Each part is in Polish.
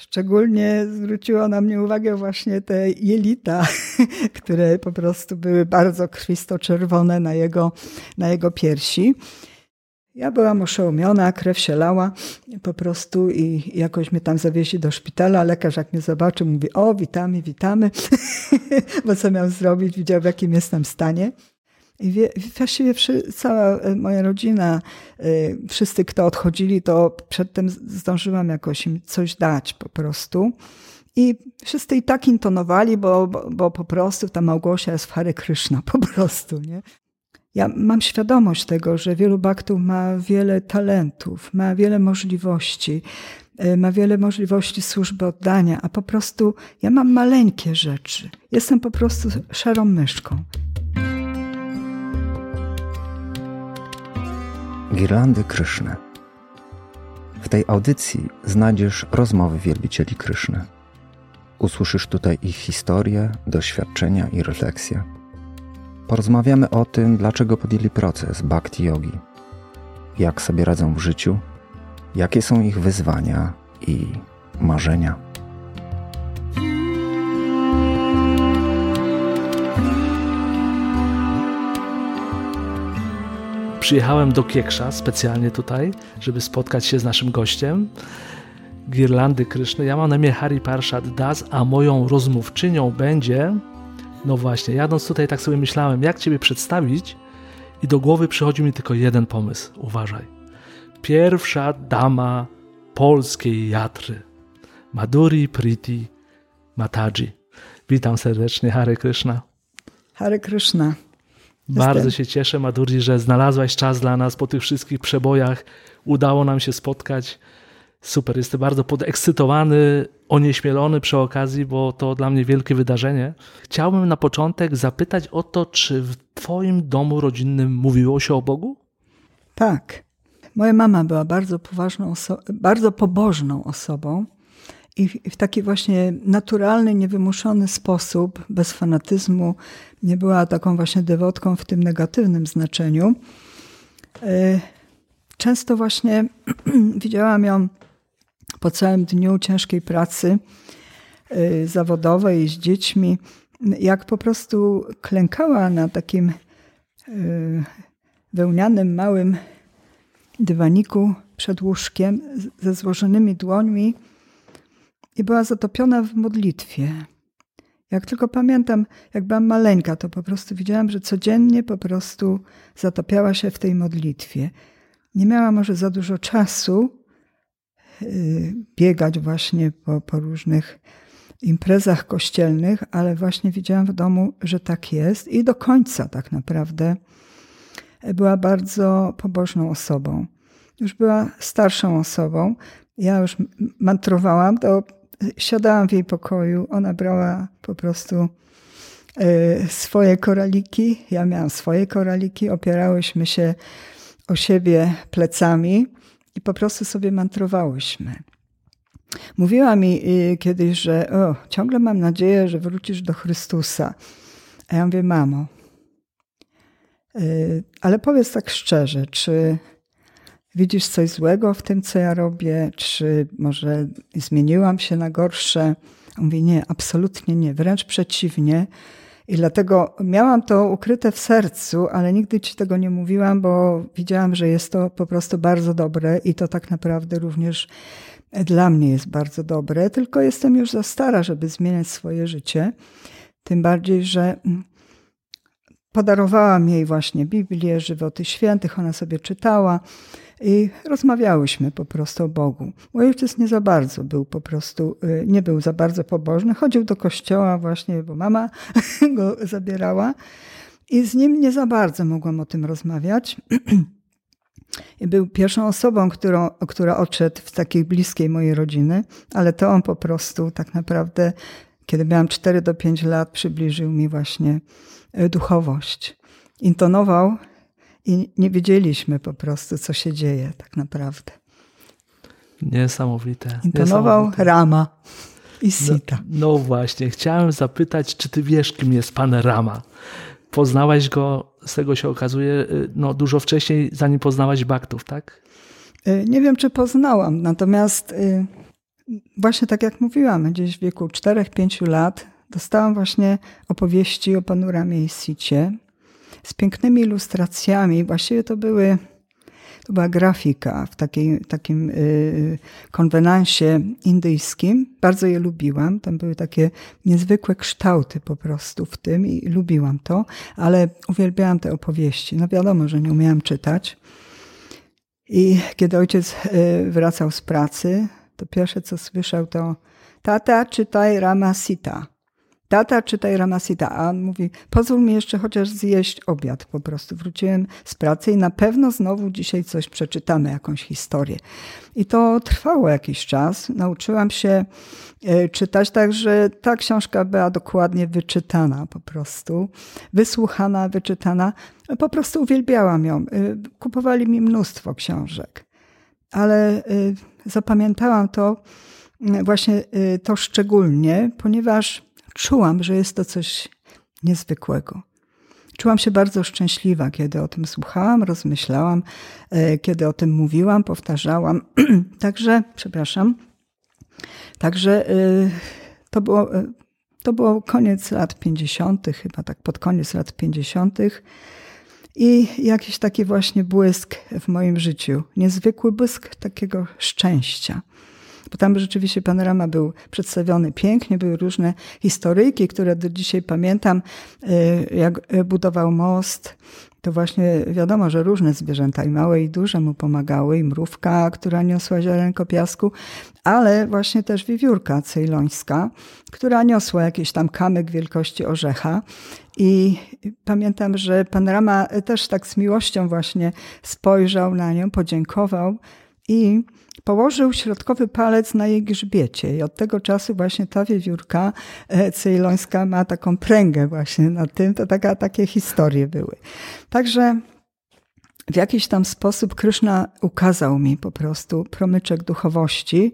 Szczególnie zwróciło na mnie uwagę właśnie te jelita, które po prostu były bardzo krwisto-czerwone na jego, na jego piersi. Ja byłam oszołomiona, krew się lała po prostu i jakoś mnie tam zawieźli do szpitala. Lekarz jak mnie zobaczył, mówi, o witamy, witamy, bo co miał zrobić, widział w jakim jestem stanie. I wie, właściwie cała e, moja rodzina, e, wszyscy, kto odchodzili, to przedtem zdążyłam jakoś im coś dać po prostu. I wszyscy i tak intonowali, bo, bo, bo po prostu ta Małgosia jest w Hare Krishna, po prostu, nie? Ja mam świadomość tego, że wielu baktów ma wiele talentów, ma wiele możliwości, e, ma wiele możliwości służby oddania, a po prostu ja mam maleńkie rzeczy. Jestem po prostu szarą myszką. Girlandy Kryszny. W tej audycji znajdziesz rozmowy wielbicieli Kryszny. Usłyszysz tutaj ich historię, doświadczenia i refleksje. Porozmawiamy o tym, dlaczego podjęli proces bhakti yogi, jak sobie radzą w życiu, jakie są ich wyzwania i marzenia. Przyjechałem do Kieksza specjalnie tutaj, żeby spotkać się z naszym gościem. Girlandy Kryszny. Ja mam na imię Harry Parshad Das, a moją rozmówczynią będzie. No właśnie, jadąc tutaj, tak sobie myślałem, jak Ciebie przedstawić, i do głowy przychodzi mi tylko jeden pomysł. Uważaj. Pierwsza dama polskiej jatry. Madhuri Priti Mataji. Witam serdecznie, Hare Krishna. Hare Krishna. Bardzo się cieszę, Maduri, że znalazłaś czas dla nas po tych wszystkich przebojach. Udało nam się spotkać. Super, jestem bardzo podekscytowany, onieśmielony przy okazji, bo to dla mnie wielkie wydarzenie. Chciałbym na początek zapytać o to, czy w Twoim domu rodzinnym mówiło się o Bogu? Tak. Moja mama była bardzo poważną, bardzo pobożną osobą i w taki właśnie naturalny, niewymuszony sposób, bez fanatyzmu, nie była taką właśnie dewotką w tym negatywnym znaczeniu. E, często właśnie widziałam ją po całym dniu ciężkiej pracy e, zawodowej z dziećmi, jak po prostu klękała na takim e, wełnianym, małym dywaniku przed łóżkiem ze złożonymi dłońmi i była zatopiona w modlitwie. Jak tylko pamiętam, jak byłam maleńka, to po prostu widziałam, że codziennie po prostu zatopiała się w tej modlitwie. Nie miała może za dużo czasu y, biegać właśnie po, po różnych imprezach kościelnych, ale właśnie widziałam w domu, że tak jest i do końca tak naprawdę była bardzo pobożną osobą. Już była starszą osobą. Ja już mantrowałam, to siadałam w jej pokoju, ona brała po prostu e, swoje koraliki, ja miałam swoje koraliki, opierałyśmy się o siebie plecami i po prostu sobie mantrowałyśmy. Mówiła mi e, kiedyś, że o, ciągle mam nadzieję, że wrócisz do Chrystusa. A ja mówię, mamo, e, ale powiedz tak szczerze, czy Widzisz coś złego w tym, co ja robię? Czy może zmieniłam się na gorsze? On mówi, nie, absolutnie nie, wręcz przeciwnie. I dlatego miałam to ukryte w sercu, ale nigdy ci tego nie mówiłam, bo widziałam, że jest to po prostu bardzo dobre i to tak naprawdę również dla mnie jest bardzo dobre, tylko jestem już za stara, żeby zmieniać swoje życie. Tym bardziej, że podarowałam jej właśnie Biblię, żywoty świętych, ona sobie czytała. I rozmawiałyśmy po prostu o Bogu. Mój ojciec nie za bardzo był po prostu, y, nie był za bardzo pobożny. Chodził do kościoła właśnie, bo mama go zabierała. I z nim nie za bardzo mogłam o tym rozmawiać. Był pierwszą osobą, którą, która odszedł w takiej bliskiej mojej rodziny, ale to on po prostu tak naprawdę, kiedy miałam 4 do 5 lat, przybliżył mi właśnie y, duchowość. Intonował i nie wiedzieliśmy po prostu, co się dzieje tak naprawdę. Niesamowite. Intonował niesamowite. Rama i Sita. No, no, właśnie, chciałem zapytać, czy ty wiesz, kim jest pan Rama? Poznałaś go, z tego się okazuje, y, no, dużo wcześniej, zanim poznałaś Baktów, tak? Y, nie wiem, czy poznałam, natomiast y, właśnie tak jak mówiłam, gdzieś w wieku 4-5 lat dostałam właśnie opowieści o panoramie i sicie z pięknymi ilustracjami. Właściwie to były to była grafika w takiej, takim y, konwenansie indyjskim. Bardzo je lubiłam. Tam były takie niezwykłe kształty po prostu w tym i lubiłam to, ale uwielbiałam te opowieści. No wiadomo, że nie umiałam czytać. I kiedy ojciec y, wracał z pracy, to pierwsze co słyszał to tata czytaj Ramasita. Tata, czytaj Ramasita. A on mówi, pozwól mi jeszcze chociaż zjeść obiad po prostu. Wróciłem z pracy i na pewno znowu dzisiaj coś przeczytamy, jakąś historię. I to trwało jakiś czas. Nauczyłam się e, czytać tak, że ta książka była dokładnie wyczytana po prostu. Wysłuchana, wyczytana. Po prostu uwielbiałam ją. E, kupowali mi mnóstwo książek. Ale e, zapamiętałam to właśnie to szczególnie, ponieważ czułam, że jest to coś niezwykłego. Czułam się bardzo szczęśliwa, kiedy o tym słuchałam, rozmyślałam, e, kiedy o tym mówiłam, powtarzałam. Także, przepraszam, także e, to było, e, to było koniec lat 50., chyba tak pod koniec lat 50. I jakiś taki właśnie błysk w moim życiu, niezwykły błysk takiego szczęścia bo tam rzeczywiście panorama był przedstawiony pięknie, były różne historyjki, które do dzisiaj pamiętam, y, jak budował most, to właśnie wiadomo, że różne zwierzęta, i małe, i duże mu pomagały, i mrówka, która niosła ziarenko piasku, ale właśnie też wiewiórka cejlońska, która niosła jakiś tam kamyk wielkości orzecha. I pamiętam, że pan Rama też tak z miłością właśnie spojrzał na nią, podziękował i położył środkowy palec na jej grzbiecie i od tego czasu właśnie ta wiewiórka e, cejlońska ma taką pręgę właśnie na tym, to taka, takie historie były. Także w jakiś tam sposób Kryszna ukazał mi po prostu promyczek duchowości,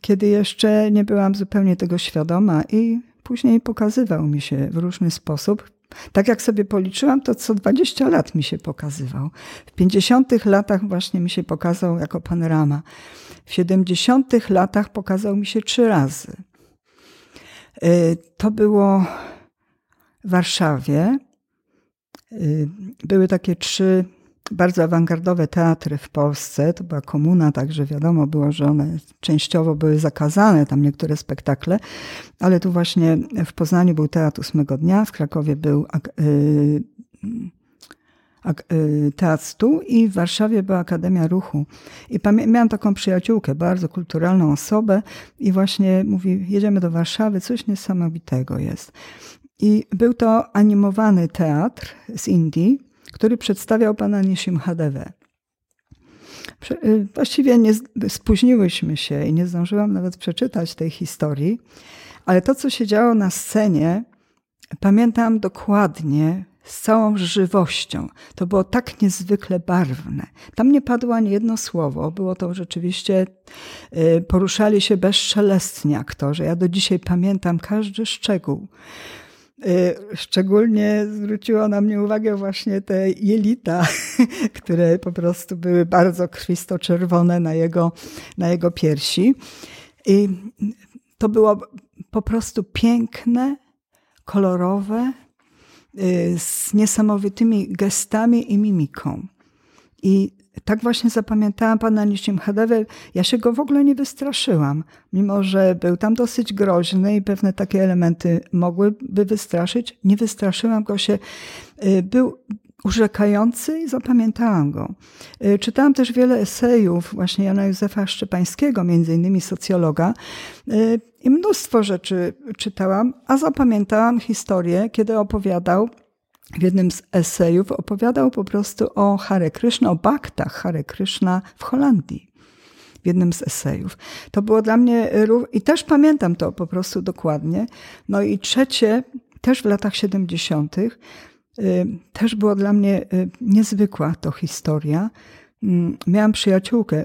kiedy jeszcze nie byłam zupełnie tego świadoma i później pokazywał mi się w różny sposób. Tak jak sobie policzyłam, to co 20 lat mi się pokazywał. W 50 latach właśnie mi się pokazał jako panorama. W 70 latach pokazał mi się trzy razy. Y, to było w Warszawie. Y, były takie trzy bardzo awangardowe teatry w Polsce. To była komuna, także wiadomo było, że one częściowo były zakazane, tam niektóre spektakle, ale tu właśnie w Poznaniu był Teatr Ósmego Dnia, w Krakowie był y, y, Teatr Stu i w Warszawie była Akademia Ruchu. I miałam taką przyjaciółkę, bardzo kulturalną osobę i właśnie mówi, jedziemy do Warszawy, coś niesamowitego jest. I był to animowany teatr z Indii, który przedstawiał pana Nishimhadewę. Y, właściwie nie, spóźniłyśmy się i nie zdążyłam nawet przeczytać tej historii, ale to, co się działo na scenie, pamiętam dokładnie, z całą żywością. To było tak niezwykle barwne. Tam nie padło ani jedno słowo. Było to rzeczywiście, y, poruszali się bezszelestnie aktorzy. Ja do dzisiaj pamiętam każdy szczegół. Y, szczególnie zwróciło na mnie uwagę właśnie te jelita, które po prostu były bardzo krwisto-czerwone na jego, na jego piersi. I to było po prostu piękne, kolorowe, y, z niesamowitymi gestami i mimiką. I tak właśnie zapamiętałam pana Hadewę. Ja się go w ogóle nie wystraszyłam, mimo że był tam dosyć groźny i pewne takie elementy mogłyby wystraszyć. Nie wystraszyłam go się. Y, był urzekający i zapamiętałam go. Y, czytałam też wiele esejów właśnie Jana Józefa Szczepańskiego, między innymi socjologa, y, i mnóstwo rzeczy czytałam, a zapamiętałam historię, kiedy opowiadał w jednym z esejów opowiadał po prostu o Hare Krishna, o baktach Hare Krishna w Holandii. W jednym z esejów. To było dla mnie, i też pamiętam to po prostu dokładnie. No i trzecie, też w latach 70., y, też było dla mnie y, niezwykła to historia. Mm, miałam przyjaciółkę,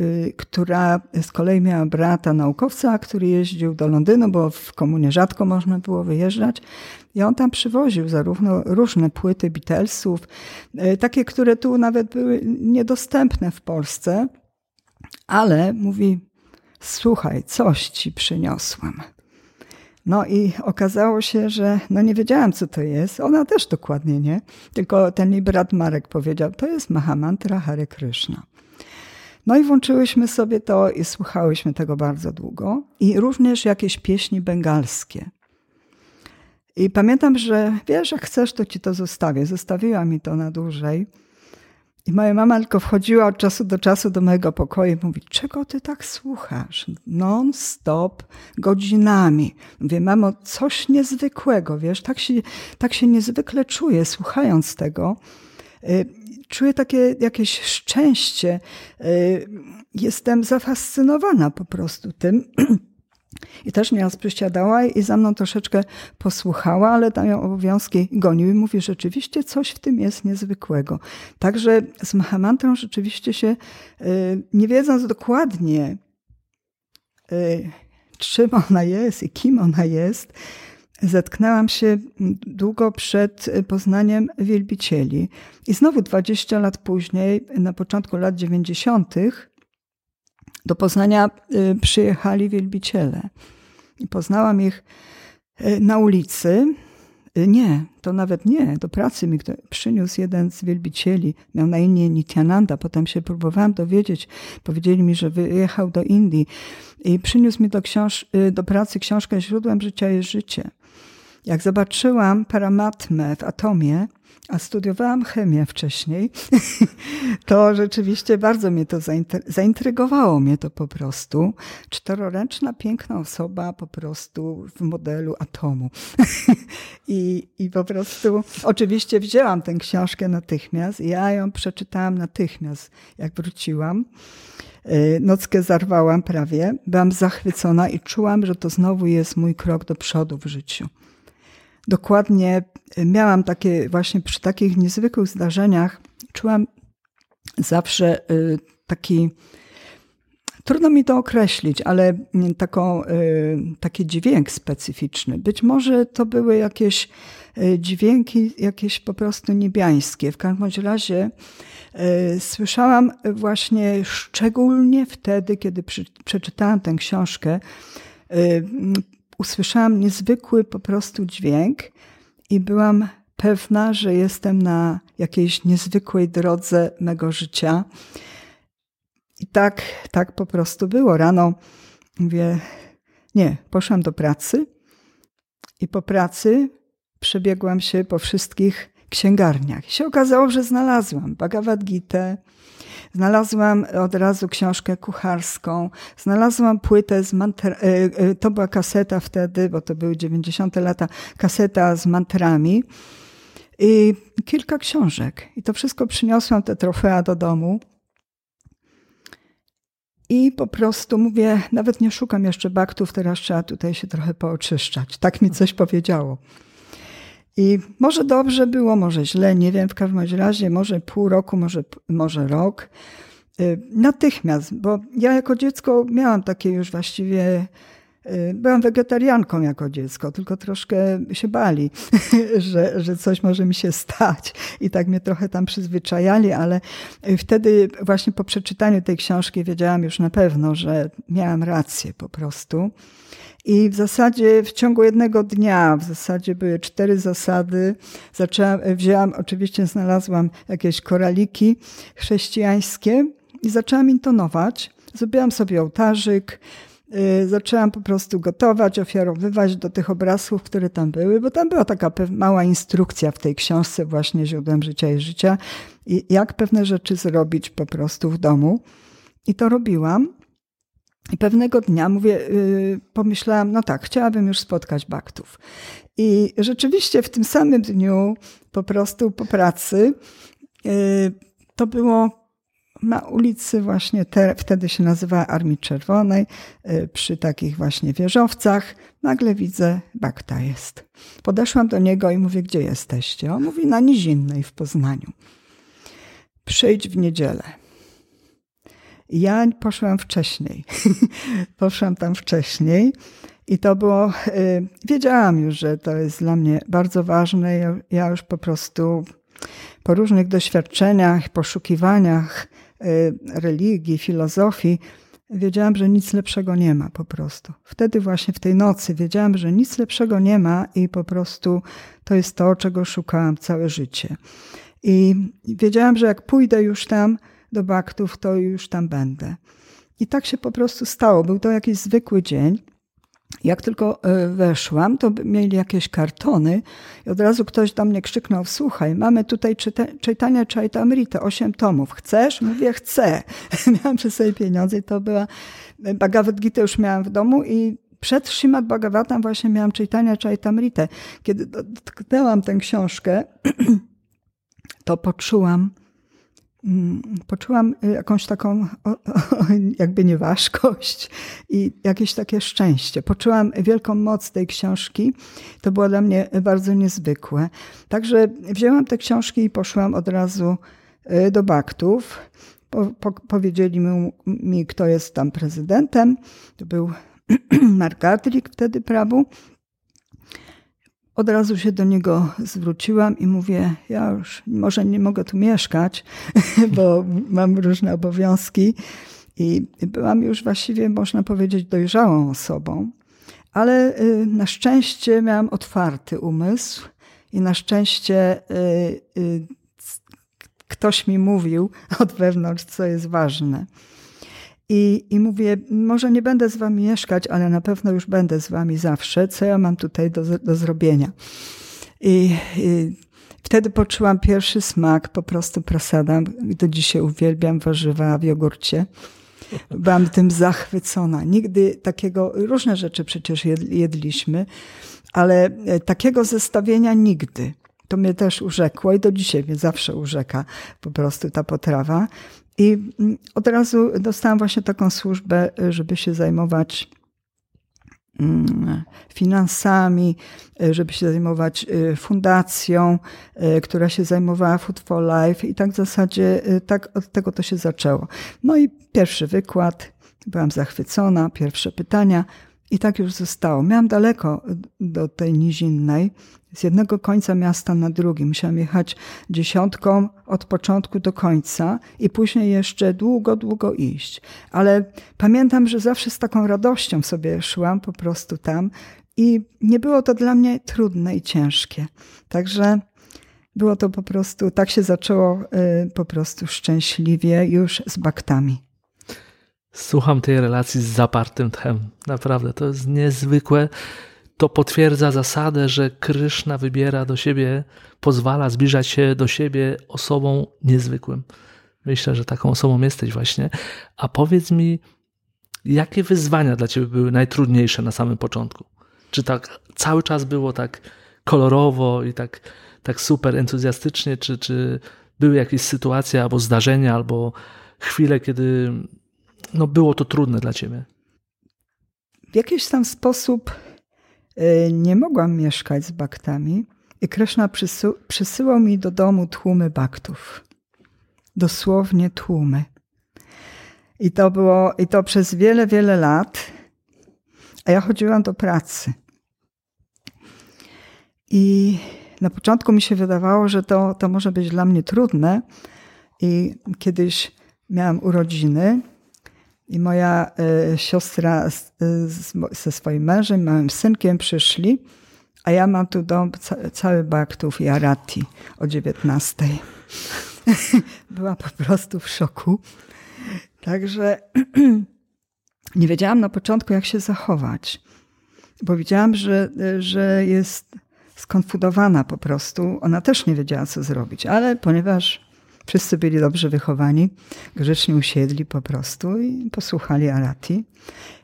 y, która z kolei miała brata naukowca, który jeździł do Londynu, bo w komunie rzadko można było wyjeżdżać. I on tam przywoził zarówno różne płyty Beatlesów, e, takie, które tu nawet były niedostępne w Polsce, ale mówi, słuchaj, coś ci przyniosłam. No i okazało się, że no nie wiedziałam, co to jest. Ona też dokładnie nie. Tylko ten jej brat Marek powiedział, to jest Mahamantra Hare Krishna. No i włączyłyśmy sobie to i słuchałyśmy tego bardzo długo. I również jakieś pieśni bengalskie. I pamiętam, że wiesz, jak chcesz, to ci to zostawię. Zostawiła mi to na dłużej. I moja mama tylko wchodziła od czasu do czasu do mojego pokoju i mówi, czego ty tak słuchasz? Non-stop, godzinami. Mówię, mamo, coś niezwykłego, wiesz, tak się, tak się niezwykle czuję słuchając tego. Y, czuję takie jakieś szczęście. Y, jestem zafascynowana po prostu tym. I też mnie przysiadała i za mną troszeczkę posłuchała, ale tam ją obowiązki gonił i mówi, rzeczywiście coś w tym jest niezwykłego. Także z Mahamantrą rzeczywiście się, y, nie wiedząc dokładnie, y, czym ona jest i kim ona jest, zetknęłam się długo przed poznaniem wielbicieli. I znowu 20 lat później, na początku lat 90., do Poznania y, przyjechali wielbiciele. I poznałam ich y, na ulicy. Y, nie, to nawet nie. Do pracy mi przyniósł jeden z wielbicieli. Miał na imię Nityananda. Potem się próbowałam dowiedzieć. Powiedzieli mi, że wyjechał do Indii. I przyniósł mi do, książ- do pracy książkę Źródłem życia jest życie. Jak zobaczyłam paramatmę w atomie, a studiowałam chemię wcześniej, to rzeczywiście bardzo mnie to zaintrygowało mnie to po prostu. Czteroręczna, piękna osoba po prostu w modelu atomu. I, I po prostu oczywiście wzięłam tę książkę natychmiast. Ja ją przeczytałam natychmiast, jak wróciłam. Y, nockę zarwałam prawie. Byłam zachwycona i czułam, że to znowu jest mój krok do przodu w życiu dokładnie miałam takie, właśnie przy takich niezwykłych zdarzeniach, czułam zawsze y, taki, trudno mi to określić, ale taką, y, taki dźwięk specyficzny. Być może to były jakieś y, dźwięki, jakieś po prostu niebiańskie. W każdym razie słyszałam właśnie szczególnie wtedy, kiedy przeczytałam tę książkę, usłyszałam niezwykły po prostu dźwięk i byłam pewna, że jestem na jakiejś niezwykłej drodze mego życia. I tak, tak po prostu było. Rano mówię, nie, poszłam do pracy i po pracy przebiegłam się po wszystkich księgarniach. I się okazało, że znalazłam Bhagavad Gita, Znalazłam od razu książkę kucharską, znalazłam płytę z mantra, e, e, to była kaseta wtedy, bo to były 90. lata, kaseta z mantrami i kilka książek. I to wszystko przyniosłam, te trofea do domu. I po prostu mówię, nawet nie szukam jeszcze baktów, teraz trzeba tutaj się trochę pooczyszczać. Tak mi coś powiedziało. I może dobrze było, może źle, nie wiem, w każdym razie, może pół roku, może, może rok. Y, natychmiast, bo ja jako dziecko miałam takie już właściwie y, Byłam wegetarianką jako dziecko, tylko troszkę się bali, że, że coś może mi się stać. I tak mnie trochę tam przyzwyczajali, ale wtedy właśnie po przeczytaniu tej książki wiedziałam już na pewno, że miałam rację po prostu. I w zasadzie w ciągu jednego dnia, w zasadzie były cztery zasady. Zaczęłam, wzięłam, oczywiście znalazłam jakieś koraliki chrześcijańskie i zaczęłam intonować. Zrobiłam sobie ołtarzyk, y, zaczęłam po prostu gotować, ofiarowywać do tych obrazków, które tam były, bo tam była taka mała instrukcja w tej książce właśnie Źródłem Życia i Życia, i jak pewne rzeczy zrobić po prostu w domu. I to robiłam. I pewnego dnia mówię, yy, pomyślałam, no tak, chciałabym już spotkać baktów. I rzeczywiście w tym samym dniu, po prostu po pracy, yy, to było na ulicy właśnie, te, wtedy się nazywała Armii Czerwonej, yy, przy takich właśnie wieżowcach. Nagle widzę, bakta jest. Podeszłam do niego i mówię, gdzie jesteście? On mówi, na Nizinnej w Poznaniu. Przyjdź w niedzielę. Ja poszłam wcześniej. poszłam tam wcześniej. I to było, y, wiedziałam już, że to jest dla mnie bardzo ważne. Ja, już po prostu po różnych doświadczeniach, poszukiwaniach y, religii, filozofii, wiedziałam, że nic lepszego nie ma po prostu. Wtedy właśnie w tej nocy wiedziałam, że nic lepszego nie ma i po prostu to jest to, czego szukałam całe życie. I wiedziałam, że jak pójdę już tam do baktów, to już tam będę. I tak się po prostu stało. Był to jakiś zwykły dzień. Jak tylko e, weszłam, to mieli jakieś kartony i od razu ktoś do mnie krzyknął, słuchaj, mamy tutaj czytania Chaitamrita, osiem tomów. Chcesz? Mówię, chcę. miałam przy sobie pieniądze i to była, Bhagavad Gita już miałam w domu i przed Srimad Bhagavatam właśnie miałam czytania Chaitamrita. Kiedy dotknęłam tę książkę, to poczułam, poczułam jakąś taką jakby nieważkość i jakieś takie szczęście. Poczułam wielką moc tej książki. To było dla mnie bardzo niezwykłe. Także wzięłam te książki i poszłam od razu y, do Baktów. Po, po, powiedzieli mi, mi, kto jest tam prezydentem. To był Mark Adlik wtedy prawu od razu się do niego zwróciłam i mówię, ja już może nie mogę tu mieszkać, bo mam różne obowiązki i byłam już właściwie, można powiedzieć, dojrzałą osobą, ale y, na szczęście miałam otwarty umysł i na szczęście y, y, ktoś mi mówił od wewnątrz, co jest ważne. I, I mówię, może nie będę z wami mieszkać, ale na pewno już będę z wami zawsze. Co ja mam tutaj do, do zrobienia? I, I, wtedy poczułam pierwszy smak po prostu prasada. Do dzisiaj uwielbiam warzywa w jogurcie. Byłam tym zachwycona. Nigdy takiego, różne rzeczy przecież jedliśmy, ale e, takiego zestawienia nigdy. To mnie też urzekło i do dzisiaj mnie zawsze urzeka po prostu ta potrawa. I mm, od razu dostałam właśnie taką służbę, żeby się zajmować mm, finansami, żeby się zajmować y, fundacją, y, która się zajmowała Food for Life i tak w zasadzie y, tak od tego to się zaczęło. No i pierwszy wykład, byłam zachwycona, pierwsze pytania i tak już zostało. Miałam daleko do tej nizinnej, z jednego końca miasta na drugi. Musiałam jechać dziesiątką od początku do końca i później jeszcze długo, długo iść. Ale pamiętam, że zawsze z taką radością sobie szłam po prostu tam i nie było to dla mnie trudne i ciężkie. Także było to po prostu, tak się zaczęło y, po prostu szczęśliwie już z baktami. Słucham tej relacji z zapartym tchem. Naprawdę, to jest niezwykłe to potwierdza zasadę, że Kryszna wybiera do siebie, pozwala zbliżać się do siebie osobą niezwykłym. Myślę, że taką osobą jesteś właśnie. A powiedz mi, jakie wyzwania dla ciebie były najtrudniejsze na samym początku? Czy tak cały czas było tak kolorowo i tak, tak super entuzjastycznie, czy, czy były jakieś sytuacje albo zdarzenia, albo chwile, kiedy no, było to trudne dla ciebie? W jakiś tam sposób Y, nie mogłam mieszkać z baktami i Krishna przysy przysyłał mi do domu tłumy baktów. Dosłownie tłumy. I to było, i to przez wiele, wiele lat. A ja chodziłam do pracy. I na początku mi się wydawało, że to, to może być dla mnie trudne. I kiedyś miałam urodziny i moja y, siostra z, z, ze swoim mężem, małym synkiem przyszli, a ja mam tu dom ca, cały Baktów i Arati o 19. Byłam po prostu w szoku. Także nie wiedziałam na początku, jak się zachować. Bo widziałam, że, że jest skonfudowana po prostu. Ona też nie wiedziała, co zrobić, ale ponieważ Wszyscy byli dobrze wychowani, grzecznie usiedli po prostu i posłuchali Arati.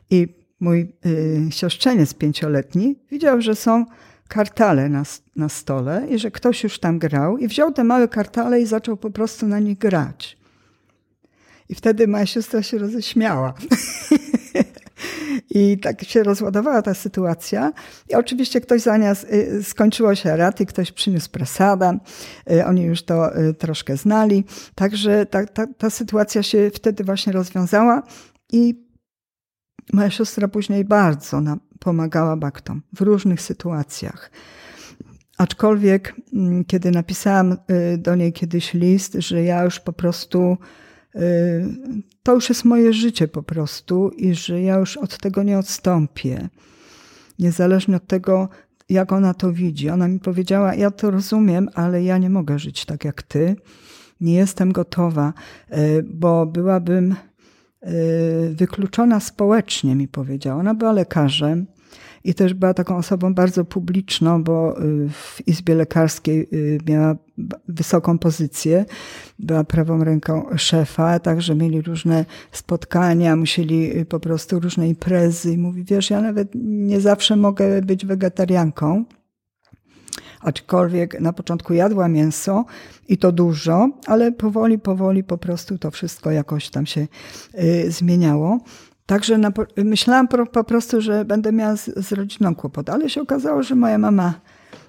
I mój y, siostrzeniec pięcioletni widział, że są kartale na, na stole i że ktoś już tam grał i wziął te małe kartale i zaczął po prostu na nich grać. I wtedy moja siostra się roześmiała. I tak się rozładowała ta sytuacja. I oczywiście ktoś zamiast, y, skończyło się raty, ktoś przyniósł prasada, y, oni już to y, troszkę znali. Także ta, ta, ta sytuacja się wtedy właśnie rozwiązała i moja siostra później bardzo nam pomagała baktom w różnych sytuacjach. Aczkolwiek, mm, kiedy napisałam do niej kiedyś list, że ja już po prostu to już jest moje życie po prostu i że ja już od tego nie odstąpię. Niezależnie od tego, jak ona to widzi. Ona mi powiedziała: Ja to rozumiem, ale ja nie mogę żyć tak jak ty. Nie jestem gotowa, bo byłabym wykluczona społecznie, mi powiedziała. Ona była lekarzem i też była taką osobą bardzo publiczną, bo y, w Izbie Lekarskiej y, miała wysoką pozycję, była prawą ręką szefa, także mieli różne spotkania, musieli y, po prostu różne imprezy i mówi, wiesz, ja nawet nie zawsze mogę być wegetarianką, aczkolwiek na początku jadła mięso i to dużo, ale powoli, powoli po prostu to wszystko jakoś tam się zmieniało. Także na, myślałam po, po, prostu, że będę miała z, z rodziną kłopot, ale się okazało, że moja mama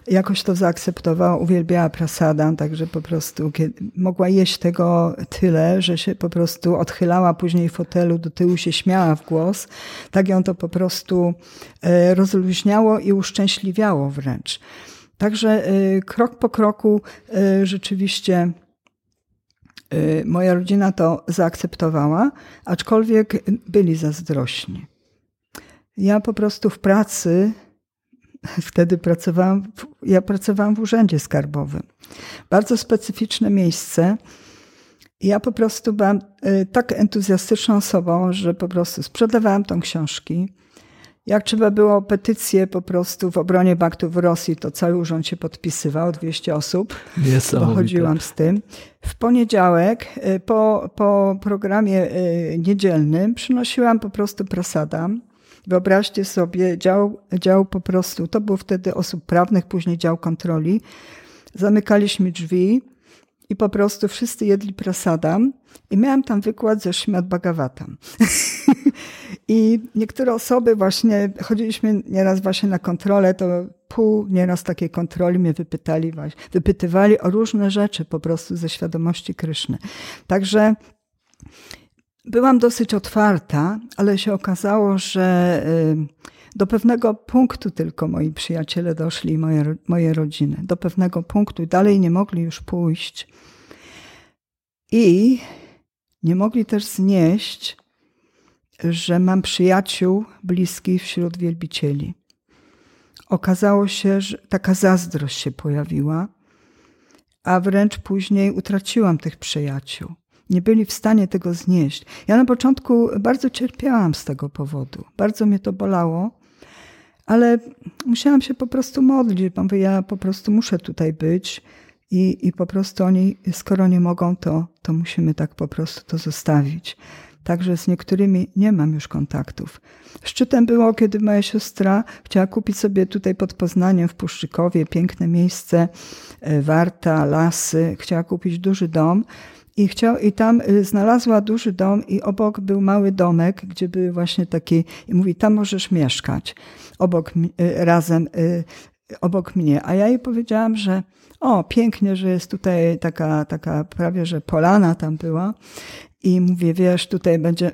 jakoś to zaakceptowała, uwielbiała prasadę, także po prostu mogła jeść tego tyle, że się po prostu odchylała później w fotelu, do tyłu się śmiała w głos. Tak ją to po prostu e, rozluźniało i uszczęśliwiało wręcz. Także e, krok po kroku e, rzeczywiście moja rodzina to zaakceptowała, aczkolwiek byli zazdrośni. Ja po prostu w pracy, wtedy pracowałam, ja pracowałam w urzędzie skarbowym. Bardzo specyficzne miejsce. Ja po prostu byłam y, tak entuzjastyczną osobą, że po prostu sprzedawałam tą książki. Jak trzeba było petycję po prostu w obronie baktów w Rosji, to cały urząd się podpisywał, 200 osób. Pochodziłam z tym. W poniedziałek y, po, po programie y, niedzielnym przynosiłam po prostu prasadam. Wyobraźcie sobie, dział, dział po prostu, to był wtedy osób prawnych, później dział kontroli. Zamykaliśmy drzwi i po prostu wszyscy jedli prasadam i miałam tam wykład ze Śmiat Bhagavatam. I niektóre osoby właśnie, chodziliśmy nieraz właśnie na kontrolę, to pół nieraz takiej kontroli mnie wypytali, wypytywali o różne rzeczy po prostu ze świadomości Kryszny. Także byłam dosyć otwarta, ale się okazało, że y, do pewnego punktu tylko moi przyjaciele doszli, moje, moje rodziny. Do pewnego punktu dalej nie mogli już pójść. I nie mogli też znieść, że mam przyjaciół bliskich wśród wielbicieli. Okazało się, że taka zazdrość się pojawiła, a wręcz później utraciłam tych przyjaciół. Nie byli w stanie tego znieść. Ja na początku bardzo cierpiałam z tego powodu. Bardzo mnie to bolało, ale musiałam się po prostu modlić, bo ja po prostu muszę tutaj być i, i po prostu oni, skoro nie mogą, to, to musimy tak po prostu to zostawić. Także z niektórymi nie mam już kontaktów. Szczytem było, kiedy moja siostra chciała kupić sobie tutaj pod Poznaniem w Puszczykowie piękne miejsce, e, warta, lasy. Chciała kupić duży dom. I, chciał, I tam e, znalazła duży dom i obok był mały domek, gdzie były właśnie takie, i mówi, tam możesz mieszkać, obok, e, razem, obok mnie. A ja jej powiedziałam, że o, pięknie, że jest tutaj taka, taka prawie, że polana tam była. I mówię, wiesz, tutaj będzie,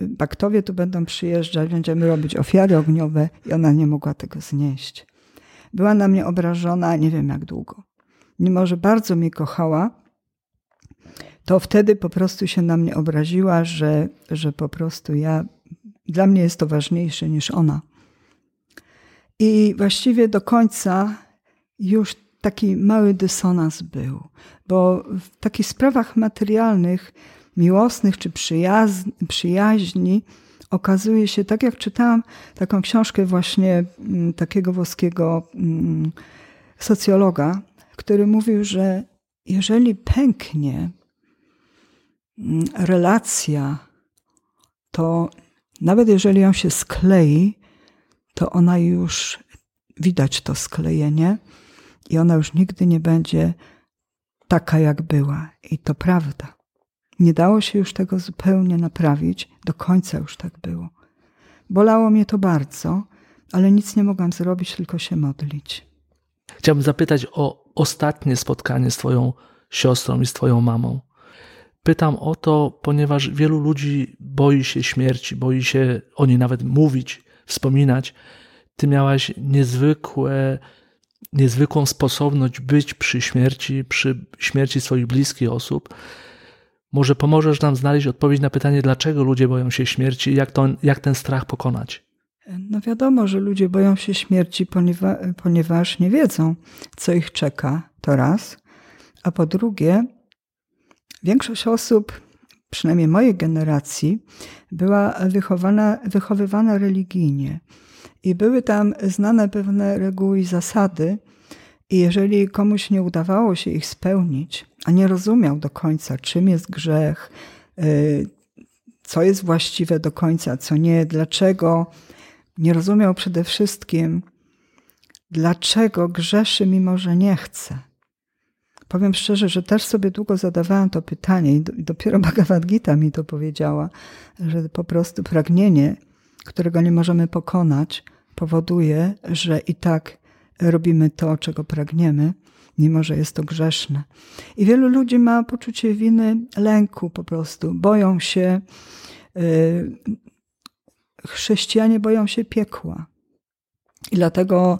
baktowie tu będą przyjeżdżać, będziemy robić ofiary ogniowe i ona nie mogła tego znieść. Była na mnie obrażona nie wiem jak długo. Mimo, że bardzo mnie kochała, to wtedy po prostu się na mnie obraziła, że, że po prostu ja, dla mnie jest to ważniejsze niż ona. I właściwie do końca już taki mały dysonans był, bo w takich sprawach materialnych miłosnych czy przyjaźni okazuje się, tak jak czytałam taką książkę właśnie mm, takiego włoskiego mm, socjologa, który mówił, że jeżeli pęknie relacja, to nawet jeżeli ją się sklei, to ona już widać to sklejenie i ona już nigdy nie będzie taka, jak była. I to prawda. Nie dało się już tego zupełnie naprawić, do końca już tak było. Bolało mnie to bardzo, ale nic nie mogłam zrobić, tylko się modlić. Chciałbym zapytać o ostatnie spotkanie z Twoją siostrą i z Twoją mamą. Pytam o to, ponieważ wielu ludzi boi się śmierci, boi się o niej nawet mówić, wspominać. Ty miałaś niezwykłe, niezwykłą sposobność być przy śmierci, przy śmierci swoich bliskich osób. Może pomożesz nam znaleźć odpowiedź na pytanie, dlaczego ludzie boją się śmierci i jak, jak ten strach pokonać? No wiadomo, że ludzie boją się śmierci, ponieważ nie wiedzą, co ich czeka. To raz. A po drugie, większość osób, przynajmniej mojej generacji, była wychowana, wychowywana religijnie. I były tam znane pewne reguły i zasady, i jeżeli komuś nie udawało się ich spełnić, a nie rozumiał do końca, czym jest grzech, y, co jest właściwe do końca, co nie, dlaczego, nie rozumiał przede wszystkim, dlaczego grzeszy, mimo że nie chce. Powiem szczerze, że też sobie długo zadawałam to pytanie i dopiero Bhagavad Gita mi to powiedziała, że po prostu pragnienie, którego nie możemy pokonać, powoduje, że i tak robimy to, czego pragniemy, mimo że jest to grzeszne. I wielu ludzi ma poczucie winy, lęku po prostu, boją się. Yy, chrześcijanie boją się piekła. I dlatego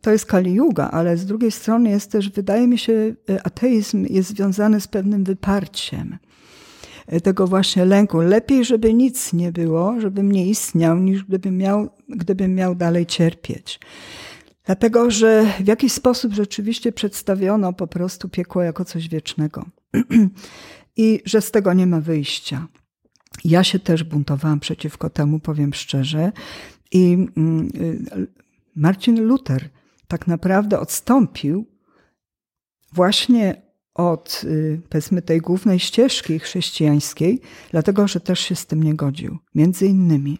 to jest Kali Yuga, ale z drugiej strony jest też, wydaje mi się, yy, ateizm jest związany z pewnym wyparciem tego właśnie lęku. Lepiej, żeby nic nie było, żebym nie istniał, niż gdybym miał, gdybym miał dalej cierpieć. Dlatego, że w jakiś sposób rzeczywiście przedstawiono po prostu piekło jako coś wiecznego i że z tego nie ma wyjścia. Ja się też buntowałam przeciwko temu, powiem szczerze. I mm, y, Marcin Luther tak naprawdę odstąpił właśnie od, y, powiedzmy, tej głównej ścieżki chrześcijańskiej, dlatego że też się z tym nie godził. Między innymi.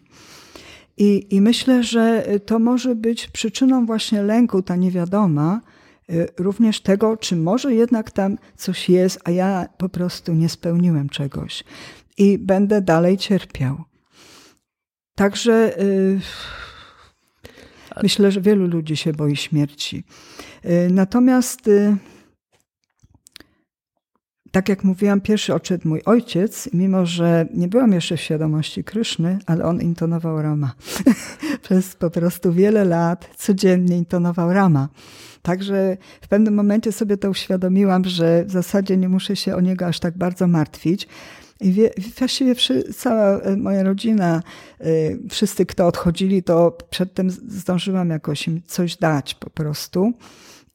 I, I myślę, że to może być przyczyną właśnie lęku, ta niewiadoma, y, również tego, czy może jednak tam coś jest, a ja po prostu nie spełniłem czegoś i będę dalej cierpiał. Także yy, myślę, że wielu ludzi się boi śmierci. Yy, natomiast yy, tak jak mówiłam, pierwszy odszedł mój ojciec, mimo że nie byłam jeszcze w świadomości Kryszny, ale on intonował Rama. Przez po prostu wiele lat codziennie intonował Rama. Także w pewnym momencie sobie to uświadomiłam, że w zasadzie nie muszę się o niego aż tak bardzo martwić. Wie, właściwie cała e, moja rodzina, e, wszyscy, kto odchodzili, to przedtem zdążyłam jakoś im coś dać po prostu.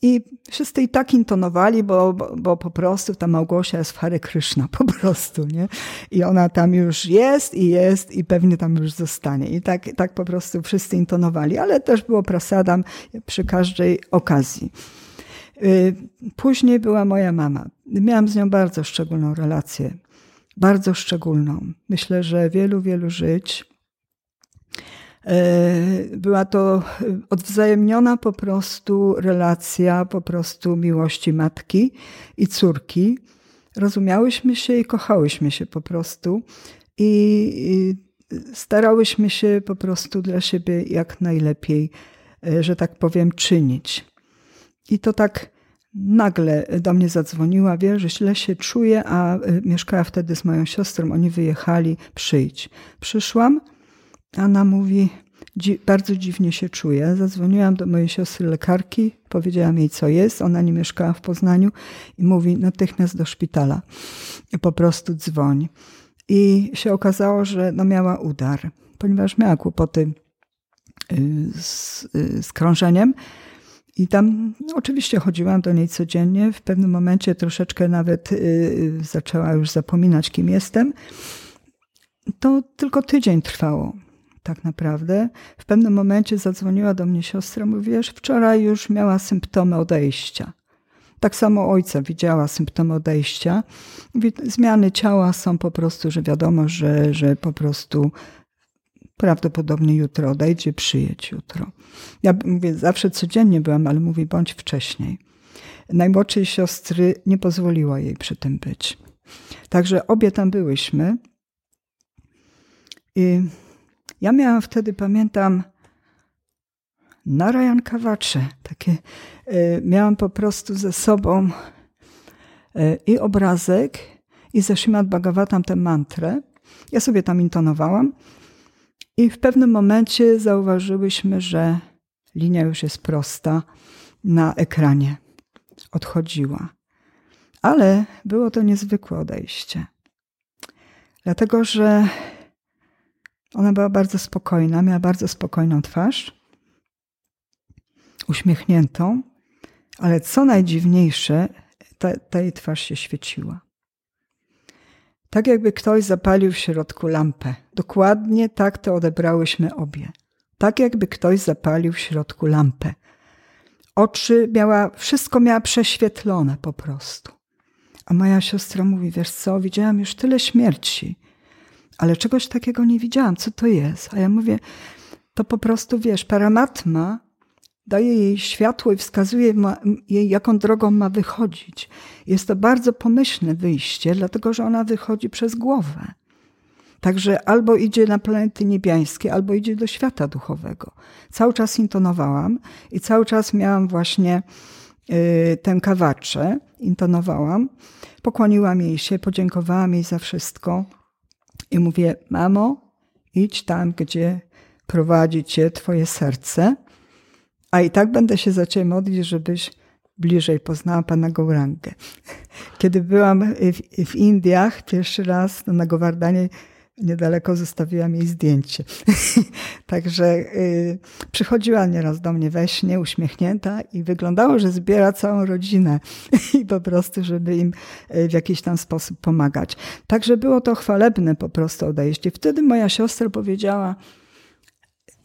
I wszyscy i tak intonowali, bo, bo, bo, po prostu ta Małgosia jest w Hare Krishna, po prostu, nie? I ona tam już jest i jest i pewnie tam już zostanie. I tak, tak po prostu wszyscy intonowali, ale też było prasadam przy każdej okazji. Y, później była moja mama. Miałam z nią bardzo szczególną relację. Bardzo szczególną. Myślę, że wielu, wielu żyć E, była to odwzajemniona po prostu relacja, po prostu miłości matki i córki. Rozumiałyśmy się i kochałyśmy się po prostu. I starałyśmy się po prostu dla siebie jak najlepiej, e, że tak powiem, czynić. I to tak nagle do mnie zadzwoniła, wie, że źle się czuję, a e, mieszkała wtedy z moją siostrą, oni wyjechali, przyjdź. Przyszłam, ona mówi, bardzo dziwnie się czuję. Zadzwoniłam do mojej siostry lekarki, powiedziałam jej, co jest. Ona nie mieszkała w Poznaniu i mówi natychmiast do szpitala. Po prostu dzwoń. I się okazało, że no miała udar, ponieważ miała kłopoty y, z, y, z krążeniem. I tam no, oczywiście chodziłam do niej codziennie. W pewnym momencie troszeczkę nawet y, zaczęła już zapominać, kim jestem. To tylko tydzień trwało tak naprawdę. W pewnym momencie zadzwoniła do mnie siostra, mówi, wiesz, wczoraj już miała symptomy odejścia. Tak samo ojca widziała symptomy odejścia. Zmiany ciała są po prostu, że wiadomo, że, że po prostu prawdopodobnie jutro odejdzie, przyjedź jutro. Ja mówię, zawsze codziennie byłam, ale mówi, bądź wcześniej. Najmłodszej siostry nie pozwoliła jej przy tym być. Także obie tam byłyśmy. I ja miałam wtedy, pamiętam, Narayan Kawacze. Takie, y, miałam po prostu ze sobą y, i obrazek, i ze Shrimad Bhagavatam tę mantrę. Ja sobie tam intonowałam. I w pewnym momencie zauważyłyśmy, że linia już jest prosta na ekranie. Odchodziła. Ale było to niezwykłe odejście. Dlatego, że ona była bardzo spokojna, miała bardzo spokojną twarz, uśmiechniętą, ale co najdziwniejsze, ta, ta jej twarz się świeciła. Tak jakby ktoś zapalił w środku lampę. Dokładnie tak to odebrałyśmy obie. Tak jakby ktoś zapalił w środku lampę. Oczy miała, wszystko miała prześwietlone po prostu. A moja siostra mówi, wiesz co, widziałam już tyle śmierci, ale czegoś takiego nie widziałam. Co to jest? A ja mówię, to po prostu, wiesz, paramatma daje jej światło i wskazuje jej, jaką drogą ma wychodzić. Jest to bardzo pomyślne wyjście, dlatego że ona wychodzi przez głowę. Także albo idzie na planety niebiańskie, albo idzie do świata duchowego. Cały czas intonowałam i cały czas miałam właśnie y, tę kawaczę, intonowałam. Pokłoniłam jej się, podziękowałam jej za wszystko i mówię, mamo, idź tam, gdzie prowadzi cię twoje serce a i tak będę się za ciebie modlić, żebyś bliżej poznała pana Gaurangę. Kiedy byłam w, w Indiach pierwszy raz na Govardhanie, niedaleko zostawiłam jej zdjęcie. Także y, przychodziła nieraz do mnie we śnie, uśmiechnięta i wyglądało, że zbiera całą rodzinę i po prostu, żeby im y, w jakiś tam sposób pomagać. Także było to chwalebne po prostu odejście. Wtedy moja siostra powiedziała,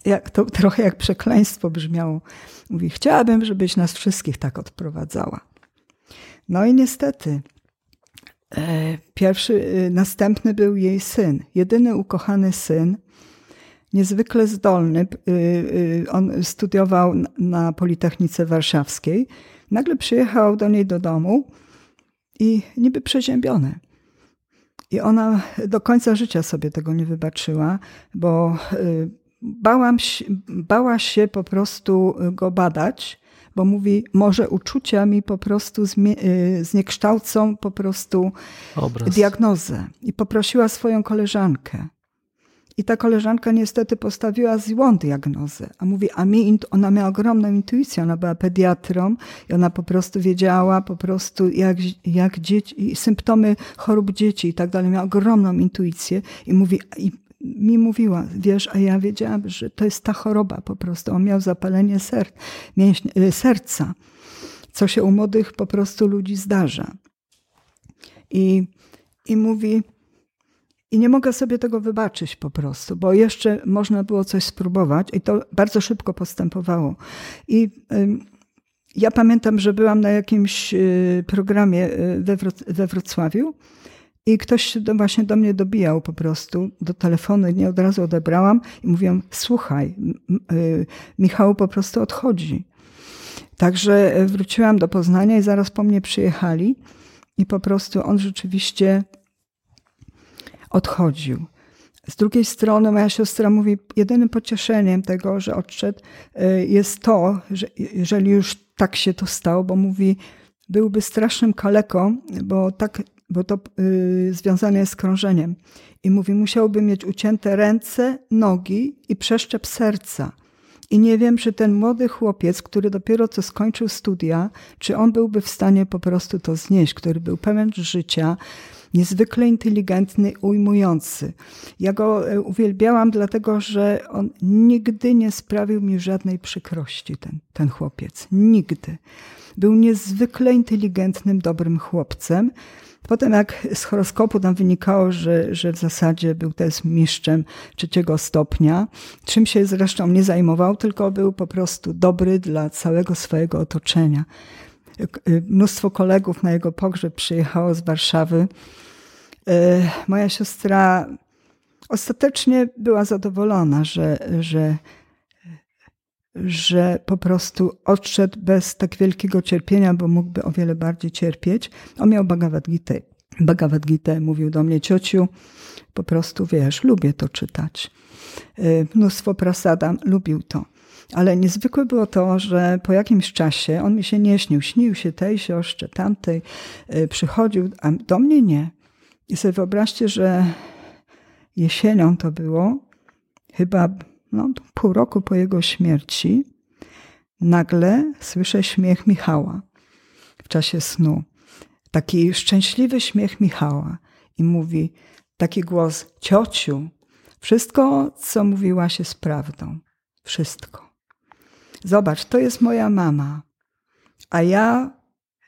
jak, to trochę jak przekleństwo brzmiało. Mówi, chciałabym, żebyś nas wszystkich tak odprowadzała. No i niestety, pierwszy, e, następny był jej syn, jedyny ukochany syn, niezwykle zdolny. E, on studiował na Politechnice Warszawskiej. Nagle przyjechał do niej do domu i niby przeziębiony. I ona do końca życia sobie tego nie wybaczyła, bo bałam bała się po prostu go badać, bo mówi, może uczucia mi po prostu y, zniekształcą po prostu Obraz. diagnozę. I poprosiła swoją koleżankę. I ta koleżanka niestety postawiła złą diagnozę. A mówi, a mi, ona miała ogromną intuicję, ona była pediatrą i ona po prostu wiedziała po prostu jak, jak dzieci, symptomy chorób dzieci i tak dalej. Miała ogromną intuicję i mówi, i mi mówiła, wiesz, a ja wiedziałam, że to jest ta choroba po prostu. On miał zapalenie ser, y, serca, co się u młodych po prostu ludzi zdarza. I, I mówi, i nie mogę sobie tego wybaczyć po prostu, bo jeszcze można było coś spróbować i to bardzo szybko postępowało. I ja pamiętam, że byłam na jakimś y, programie y, we Wrocławiu i ktoś właśnie do mnie dobijał po prostu do telefonu, nie od razu odebrałam i mówiłam: Słuchaj, y, Michał po prostu odchodzi. Także e, wróciłam do Poznania i zaraz po mnie przyjechali i po prostu on rzeczywiście odchodził. Z drugiej strony moja siostra mówi, jedynym pocieszeniem tego, że odszedł, e, jest to, że jeżeli już tak się to stało, bo mówi, byłby strasznym kaleką, bo tak bo to y, związane jest z krążeniem. I mówi, musiałby mieć ucięte ręce, nogi i przeszczep serca. I nie wiem, czy ten młody chłopiec, który dopiero co skończył studia, czy on byłby w stanie po prostu to znieść, który był pełen życia, niezwykle inteligentny, ujmujący. Ja go e, uwielbiałam, dlatego że on nigdy nie sprawił mi żadnej przykrości, ten, ten chłopiec. Nigdy. Był niezwykle inteligentnym, dobrym chłopcem. Potem jak z horoskopu tam wynikało, że, że w zasadzie był też mistrzem trzeciego stopnia, czym się zresztą nie zajmował, tylko był po prostu dobry dla całego swojego otoczenia. Mnóstwo kolegów na jego pogrzeb przyjechało z Warszawy. E, moja siostra ostatecznie była zadowolona, że, że że po prostu odszedł bez tak wielkiego cierpienia, bo mógłby o wiele bardziej cierpieć. On miał Bhagavad Gita. Bhagavad Gita mówił do mnie, ciociu, po prostu wiesz, lubię to czytać. Y, mnóstwo prasada, lubił to. Ale niezwykłe było to, że po jakimś czasie on mi się nie śnił. Śnił się tej siostrze, tamtej, y, przychodził, a do mnie nie. I sobie wyobraźcie, że jesienią to było, chyba no, pół roku po jego śmierci, nagle słyszę śmiech Michała w czasie snu. taki szczęśliwy śmiech Michała i mówi taki głos: Ciociu, wszystko, co mówiłaś, jest prawdą. Wszystko. Zobacz, to jest moja mama, a ja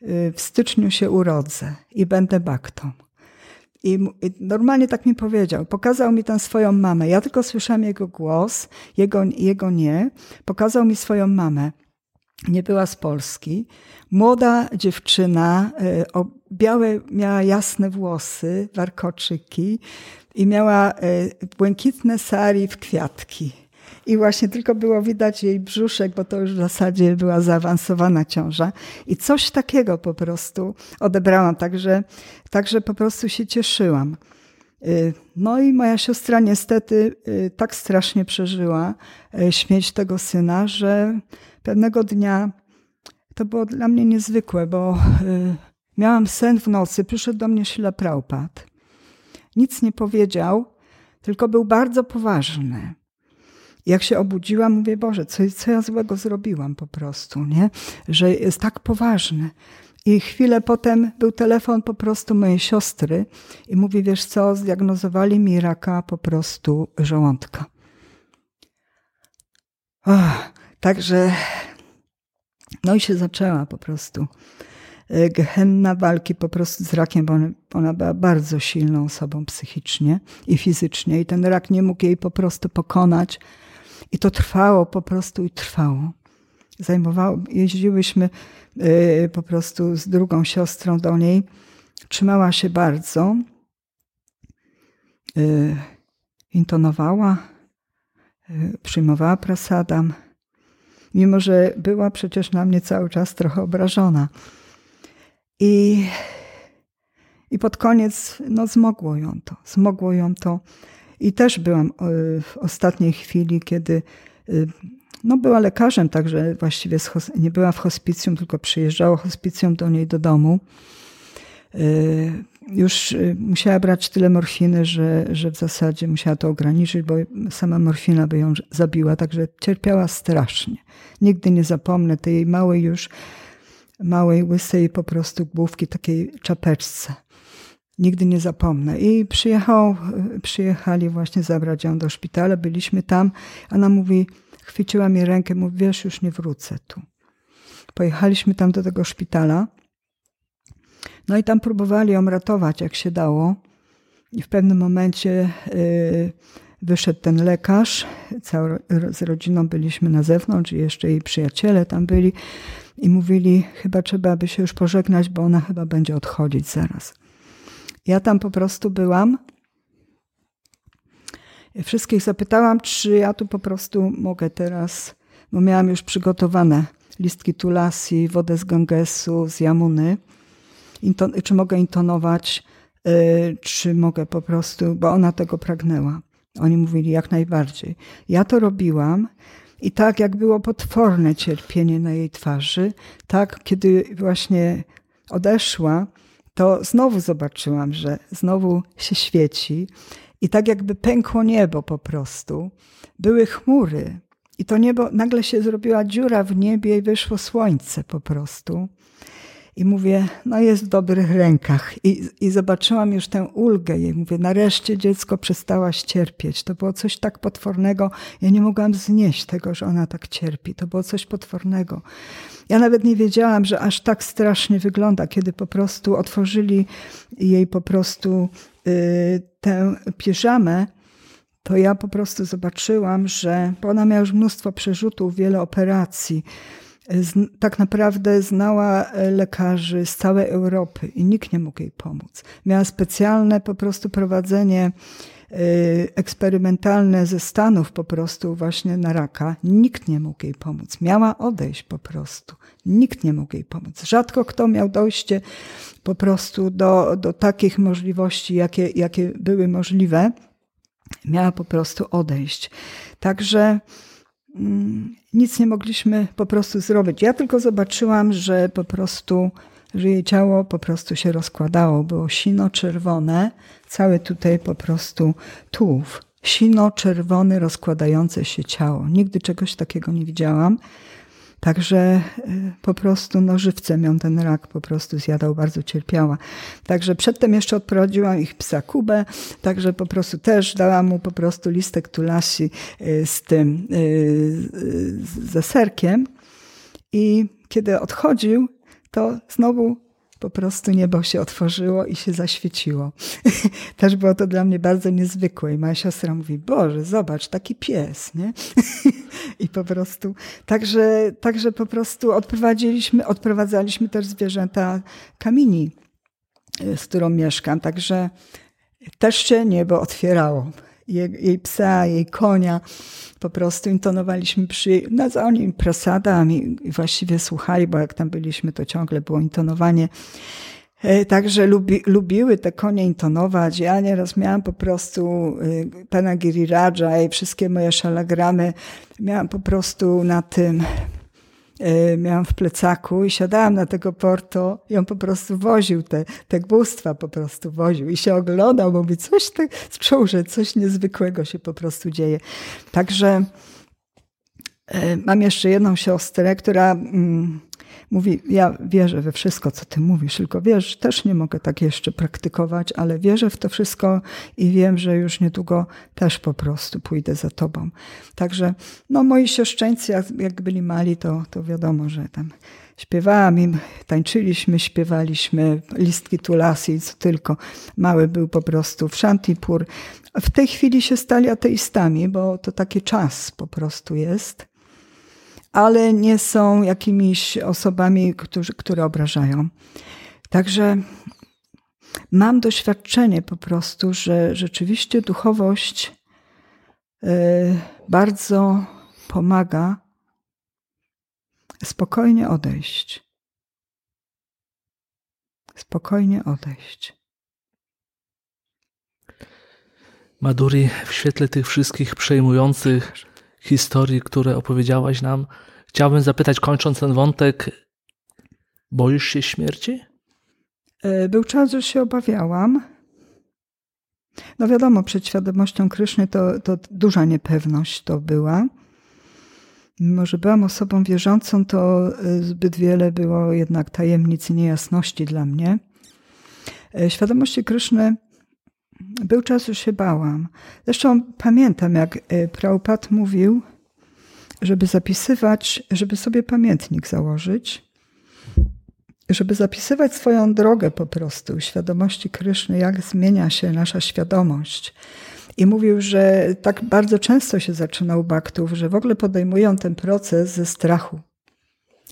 y, w styczniu się urodzę i będę baktą. I normalnie tak mi powiedział. Pokazał mi tę swoją mamę. Ja tylko słyszałam jego głos, jego, jego nie. Pokazał mi swoją mamę. Nie była z Polski. Młoda dziewczyna, y, o białe, miała jasne włosy, warkoczyki i miała y, błękitne sari w kwiatki. I właśnie tylko było widać jej brzuszek, bo to już w zasadzie była zaawansowana ciąża. I coś takiego po prostu odebrałam, także, także po prostu się cieszyłam. Y, no i moja siostra niestety y, tak strasznie przeżyła y, śmierć tego syna, że pewnego dnia to było dla mnie niezwykłe, bo miałam sen w nocy, przyszedł do mnie Sila. Nic nie powiedział, tylko był bardzo poważny. Jak się obudziłam, mówię, Boże, co, co ja złego zrobiłam po prostu, nie? Że jest tak poważny. I chwilę potem był telefon po prostu mojej siostry i mówi, wiesz co, zdiagnozowali mi raka po prostu żołądka. Oh, także, no i się zaczęła po prostu e, gehenna walki po prostu z rakiem, bo ona była bardzo silną osobą psychicznie i fizycznie i ten rak nie mógł jej po prostu pokonać, i to trwało po prostu i trwało. Zajmowało, jeździłyśmy y, po prostu z drugą siostrą do niej. Trzymała się bardzo. Y, intonowała, y, przyjmowała prasadam. Mimo, że była przecież na mnie cały czas trochę obrażona. I, i pod koniec no, zmogło ją to. Zmogło ją to i też byłam e, w ostatniej chwili, kiedy e, no była lekarzem, także właściwie nie była w hospicjum, tylko przyjeżdżało hospicjum do niej do domu. E, już musiała brać tyle morfiny, że, że w zasadzie musiała to ograniczyć, bo sama morfina by ją zabiła, także cierpiała strasznie. Nigdy nie zapomnę tej małej już, małej, łysej po prostu główki, takiej czapeczce. Nigdy nie zapomnę. I przyjechał, przyjechali właśnie zabrać ją do szpitala, byliśmy tam. Ona mówi, chwyciła mi rękę, mówi, wiesz, już nie wrócę tu. Pojechaliśmy tam do tego szpitala. No i tam próbowali ją ratować, jak się dało. I w pewnym momencie yy, wyszedł ten lekarz. Całą, z rodziną byliśmy na zewnątrz i jeszcze jej przyjaciele tam byli. I mówili, chyba trzeba by się już pożegnać, bo ona chyba będzie odchodzić zaraz. Ja tam po prostu byłam. Wszystkich zapytałam, czy ja tu po prostu mogę teraz, bo miałam już przygotowane listki tulasi, wodę z Gangesu, z Jamuny. Inton, czy mogę intonować, yy, czy mogę po prostu, bo ona tego pragnęła. Oni mówili jak najbardziej. Ja to robiłam i tak jak było potworne cierpienie na jej twarzy, tak kiedy właśnie odeszła, to znowu zobaczyłam, że znowu się świeci i tak jakby pękło niebo po prostu. Były chmury i to niebo, nagle się zrobiła dziura w niebie i wyszło słońce po prostu. I mówię, no jest w dobrych rękach. I, I zobaczyłam już tę ulgę jej. Mówię, nareszcie dziecko przestałaś cierpieć. To było coś tak potwornego. Ja nie mogłam znieść tego, że ona tak cierpi. To było coś potwornego. Ja nawet nie wiedziałam, że aż tak strasznie wygląda, kiedy po prostu otworzyli jej po prostu y, tę piżamę, to ja po prostu zobaczyłam, że ona miała już mnóstwo przerzutów, wiele operacji. Tak naprawdę znała e, lekarzy z całej Europy i nikt nie mógł jej pomóc. Miała specjalne po prostu prowadzenie Y, eksperymentalne ze Stanów po prostu właśnie na raka, nikt nie mógł jej pomóc. Miała odejść po prostu. Nikt nie mógł jej pomóc. Rzadko kto miał dojście po prostu do, do takich możliwości, jakie, jakie były możliwe. Miała po prostu odejść. Także mm, nic nie mogliśmy po prostu zrobić. Ja tylko zobaczyłam, że po prostu że jej ciało po prostu się rozkładało. Było sino-czerwone, całe tutaj po prostu tułów. Sino-czerwone, rozkładające się ciało. Nigdy czegoś takiego nie widziałam. Także po prostu no, żywcem ją ten rak po prostu zjadał, bardzo cierpiała. Także przedtem jeszcze odprowadziłam ich psa Kubę, także po prostu też dałam mu po prostu listek tulasi z tym, ze serkiem. I kiedy odchodził, to znowu po prostu niebo się otworzyło i się zaświeciło. Też było to dla mnie bardzo niezwykłe. I moja siostra mówi, Boże, zobacz, taki pies, nie? I po prostu, także, także po prostu odprowadziliśmy, odprowadzaliśmy też zwierzęta kamini, z którą mieszkam. Także też się niebo otwierało jej, jej psa, jej konia. Po prostu intonowaliśmy przy, no oni prasadami właściwie słuchali, bo jak tam byliśmy, to ciągle było intonowanie. E, także lubi, lubiły te konie intonować. Ja nieraz miałam po prostu y, pana Giriraja i wszystkie moje szalagramy miałam po prostu na tym E, miałam w plecaku i siadałam na tego porto i on po prostu woził te, te główstwa, po prostu woził i się oglądał, mówi, coś tak, czuł, że coś niezwykłego się po prostu dzieje. Także e, mam jeszcze jedną siostrę, która mm, mówi, ja wierzę we wszystko, co ty mówisz, tylko wiesz, też nie mogę tak jeszcze praktykować, ale wierzę w to wszystko i wiem, że już niedługo też po prostu pójdę za tobą. Także, no moi siostrzeńcy, jak, jak byli mali, to, to wiadomo, że tam śpiewałam im, tańczyliśmy, śpiewaliśmy listki tulasi, co tylko. Mały był po prostu w Shantipur. W tej chwili się stali ateistami, bo to taki czas po prostu jest ale nie są jakimiś osobami, którzy, które obrażają. Także mam doświadczenie po prostu, że rzeczywiście duchowość y, bardzo pomaga spokojnie odejść. Spokojnie odejść. Maduri, w świetle tych wszystkich przejmujących historii, które opowiedziałaś nam. Chciałbym zapytać, kończąc ten wątek, boisz się śmierci? E, był czas, że się obawiałam. No wiadomo, przed świadomością Kryszny to, to duża niepewność to była. Mimo, że byłam osobą wierzącą, to e, zbyt wiele było jednak tajemnic i niejasności dla mnie. E, świadomości Kryszny był czas, że się bałam. Zresztą pamiętam, jak y, Praupat mówił, żeby zapisywać, żeby sobie pamiętnik założyć, żeby zapisywać swoją drogę po prostu, świadomości Kryszny, jak zmienia się nasza świadomość. I mówił, że tak bardzo często się zaczyna u baktów, że w ogóle podejmują ten proces ze strachu.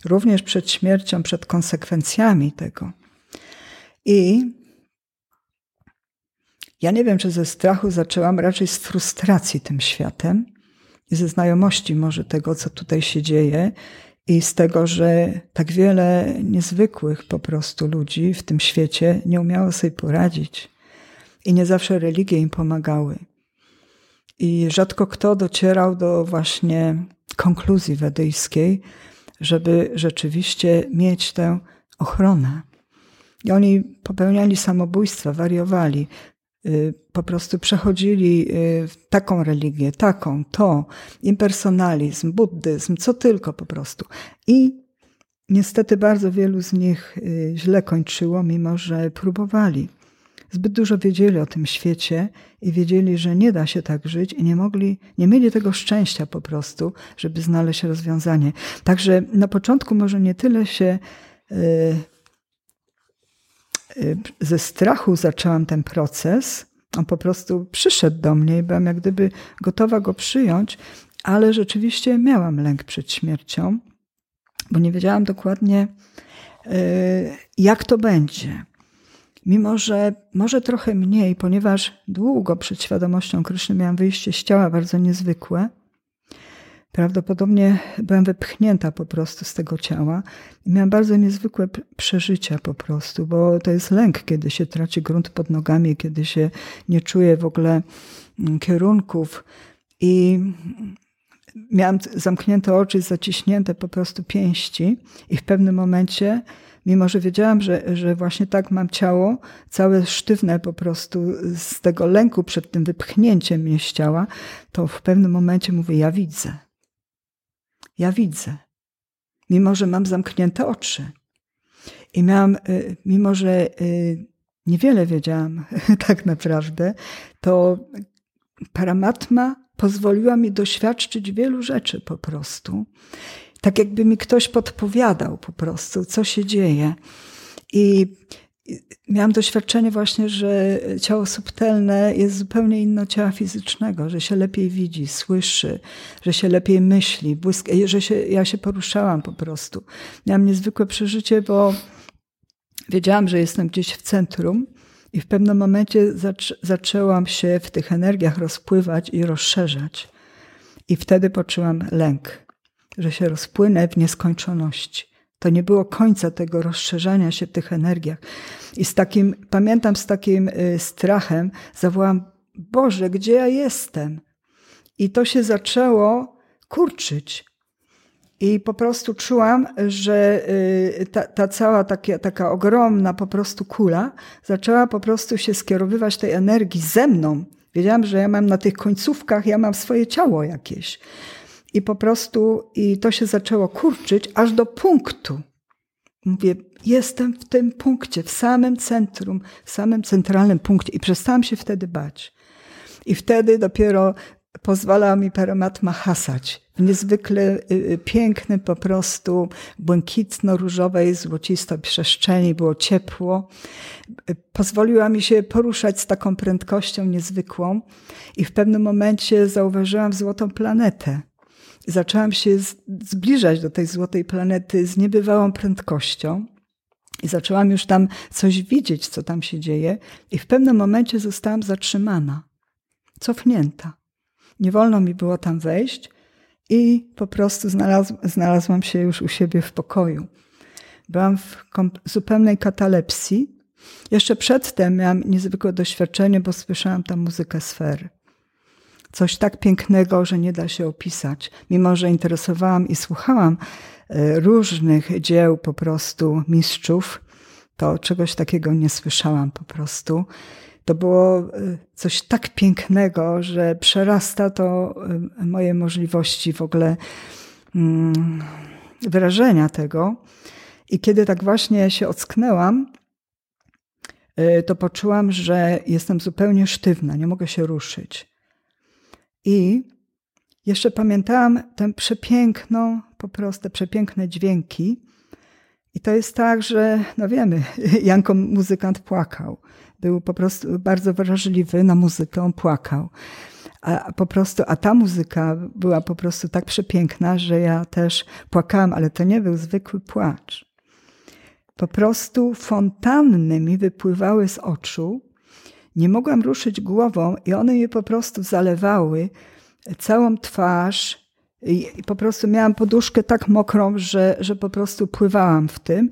Również przed śmiercią, przed konsekwencjami tego. I ja nie wiem, czy ze strachu zaczęłam, raczej z frustracji tym światem i ze znajomości może tego, co tutaj się dzieje i z tego, że tak wiele niezwykłych po prostu ludzi w tym świecie nie umiało sobie poradzić i nie zawsze religie im pomagały. I rzadko kto docierał do właśnie konkluzji wedyjskiej, żeby rzeczywiście mieć tę ochronę. I oni popełniali samobójstwa, wariowali, po prostu przechodzili y, taką religię, taką, to, impersonalizm, buddyzm, co tylko po prostu. I niestety bardzo wielu z nich y, źle kończyło, mimo że próbowali. Zbyt dużo wiedzieli o tym świecie i wiedzieli, że nie da się tak żyć i nie mogli, nie mieli tego szczęścia po prostu, żeby znaleźć rozwiązanie. Także na początku może nie tyle się Y, ze strachu zaczęłam ten proces. On po prostu przyszedł do mnie i byłam jak gdyby gotowa go przyjąć, ale rzeczywiście miałam lęk przed śmiercią, bo nie wiedziałam dokładnie, y, jak to będzie. Mimo, że może trochę mniej, ponieważ długo przed świadomością Kryszny miałam wyjście z ciała bardzo niezwykłe, Prawdopodobnie byłam wypchnięta po prostu z tego ciała. I miałam bardzo niezwykłe przeżycia po prostu, bo to jest lęk, kiedy się traci grunt pod nogami, kiedy się nie czuje w ogóle mm, kierunków. I miałam zamknięte oczy, zaciśnięte po prostu pięści. I w pewnym momencie mimo że wiedziałam, że, że właśnie tak mam ciało, całe sztywne po prostu z tego lęku przed tym wypchnięciem mnie z ciała, to w pewnym momencie mówię, ja widzę. Ja widzę. mimo że mam zamknięte oczy. I miałam, y, mimo że y, niewiele wiedziałam tak naprawdę, to Paramatma pozwoliła mi doświadczyć wielu rzeczy po prostu. Tak jakby mi ktoś podpowiadał po prostu, co się dzieje. I miałam doświadczenie właśnie, że ciało subtelne jest zupełnie inne od ciała fizycznego, że się lepiej widzi, słyszy, że się lepiej myśli, błysk, że się, ja się poruszałam po prostu. Miałam niezwykłe przeżycie, bo wiedziałam, że jestem gdzieś w centrum i w pewnym momencie zac zaczęłam się w tych energiach rozpływać i rozszerzać. I wtedy poczułam lęk, że się rozpłynę w nieskończoności. To nie było końca tego rozszerzania się w tych energiach. I z takim, pamiętam z takim y, strachem, zawołałam: Boże, gdzie ja jestem? I to się zaczęło kurczyć. I po prostu czułam, że y, ta, ta cała taka, taka ogromna po prostu kula zaczęła po prostu się skierowywać tej energii ze mną. Wiedziałam, że ja mam na tych końcówkach, ja mam swoje ciało jakieś. I po prostu, i to się zaczęło kurczyć aż do punktu. Mówię, jestem w tym punkcie, w samym centrum, w samym centralnym punkcie. I przestałam się wtedy bać. I wtedy dopiero pozwalała mi Paramatma hasać w niezwykle y, y, pięknym, po prostu błękitno-różowej, złocistej przestrzeni, było ciepło. Pozwoliła mi się poruszać z taką prędkością niezwykłą i w pewnym momencie zauważyłam złotą planetę. Zaczęłam się zbliżać do tej złotej planety z niebywałą prędkością. I zaczęłam już tam coś widzieć, co tam się dzieje, i w pewnym momencie zostałam zatrzymana, cofnięta. Nie wolno mi było tam wejść i po prostu znalazł, znalazłam się już u siebie w pokoju. Byłam w zupełnej katalepsji. Jeszcze przedtem miałam niezwykłe doświadczenie, bo słyszałam tam muzykę sfery. Coś tak pięknego, że nie da się opisać. Mimo, że interesowałam i słuchałam e, różnych dzieł po prostu mistrzów, to czegoś takiego nie słyszałam po prostu. To było y, coś tak pięknego, że przerasta to y, moje możliwości w ogóle mm, wyrażenia tego. I kiedy tak właśnie się ocknęłam, to poczułam, że jestem zupełnie sztywna, nie mogę się ruszyć. I jeszcze pamiętałam tę przepiękną, po prostu przepiękne dźwięki. I to jest tak, że, no wiemy, Janko muzykant płakał był po prostu bardzo wrażliwy na muzykę, on płakał. A po prostu, a ta muzyka była po prostu tak przepiękna, że ja też płakałam, ale to nie był zwykły płacz. Po prostu fontanny mi wypływały z oczu. Nie mogłam ruszyć głową i one je po prostu zalewały całą twarz. I po prostu miałam poduszkę tak mokrą, że, że po prostu pływałam w tym.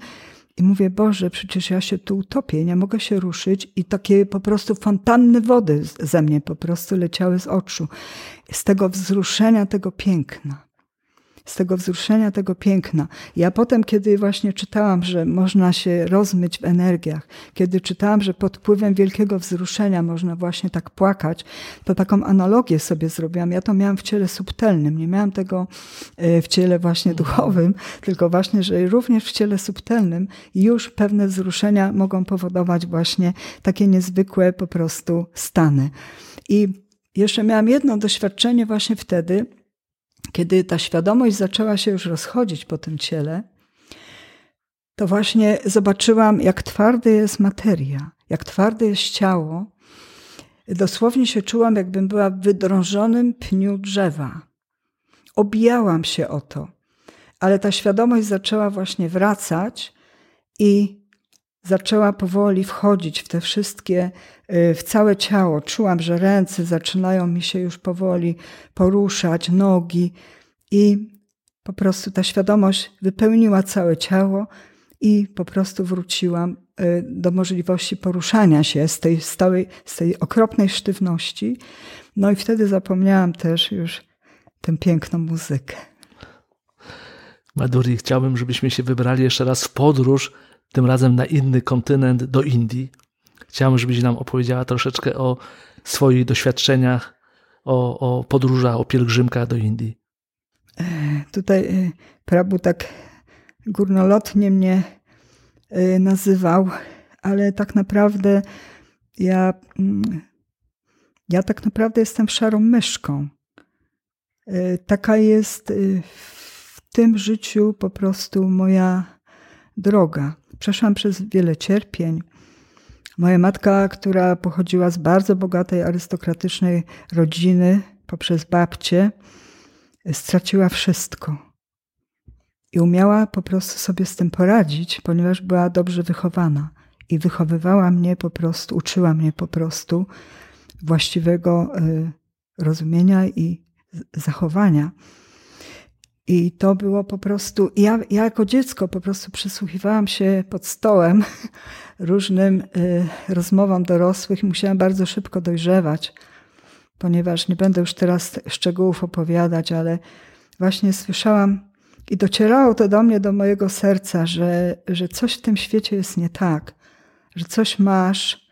I mówię, Boże, przecież ja się tu utopię, nie mogę się ruszyć. I takie po prostu fontanny wody ze mnie po prostu leciały z oczu. Z tego wzruszenia, tego piękna z tego wzruszenia, tego piękna. Ja potem, kiedy właśnie czytałam, że można się rozmyć w energiach, kiedy czytałam, że pod wpływem wielkiego wzruszenia można właśnie tak płakać, to taką analogię sobie zrobiłam. Ja to miałam w ciele subtelnym, nie miałam tego e, w ciele właśnie duchowym, tylko właśnie, że również w ciele subtelnym już pewne wzruszenia mogą powodować właśnie takie niezwykłe po prostu stany. I jeszcze miałam jedno doświadczenie właśnie wtedy, kiedy ta świadomość zaczęła się już rozchodzić po tym ciele, to właśnie zobaczyłam, jak twardy jest materia, jak twarde jest ciało. Dosłownie się czułam, jakbym była w wydrążonym pniu drzewa. Obijałam się o to, ale ta świadomość zaczęła właśnie wracać i zaczęła powoli wchodzić w te wszystkie, y, w całe ciało. Czułam, że ręce zaczynają mi się już powoli poruszać, nogi i po prostu ta świadomość wypełniła całe ciało i po prostu wróciłam y, do możliwości poruszania się z tej stałej, z tej okropnej sztywności. No i wtedy zapomniałam też już tę piękną muzykę. Maduri, chciałbym, żebyśmy się wybrali jeszcze raz w podróż tym razem na inny kontynent, do Indii. Chciałbym, żebyś nam opowiedziała troszeczkę o swoich doświadczeniach, o, o podróżach, o pielgrzymkach do Indii. E, tutaj e, Prabu tak górnolotnie mnie y, nazywał, ale tak naprawdę ja, mm, ja tak naprawdę jestem szarą myszką. Taka jest w tym życiu po prostu moja droga. Przeszłam przez wiele cierpień. Moja matka, która pochodziła z bardzo bogatej, arystokratycznej rodziny, poprzez babcię, straciła wszystko. I umiała po prostu sobie z tym poradzić, ponieważ była dobrze wychowana i wychowywała mnie po prostu, uczyła mnie po prostu właściwego y, rozumienia i zachowania. I to było po prostu. Ja, ja jako dziecko po prostu przysłuchiwałam się pod stołem różnym y, rozmowom dorosłych i musiałam bardzo szybko dojrzewać, ponieważ nie będę już teraz szczegółów opowiadać, ale właśnie słyszałam i docierało to do mnie, do mojego serca, że, że coś w tym świecie jest nie tak, że coś masz,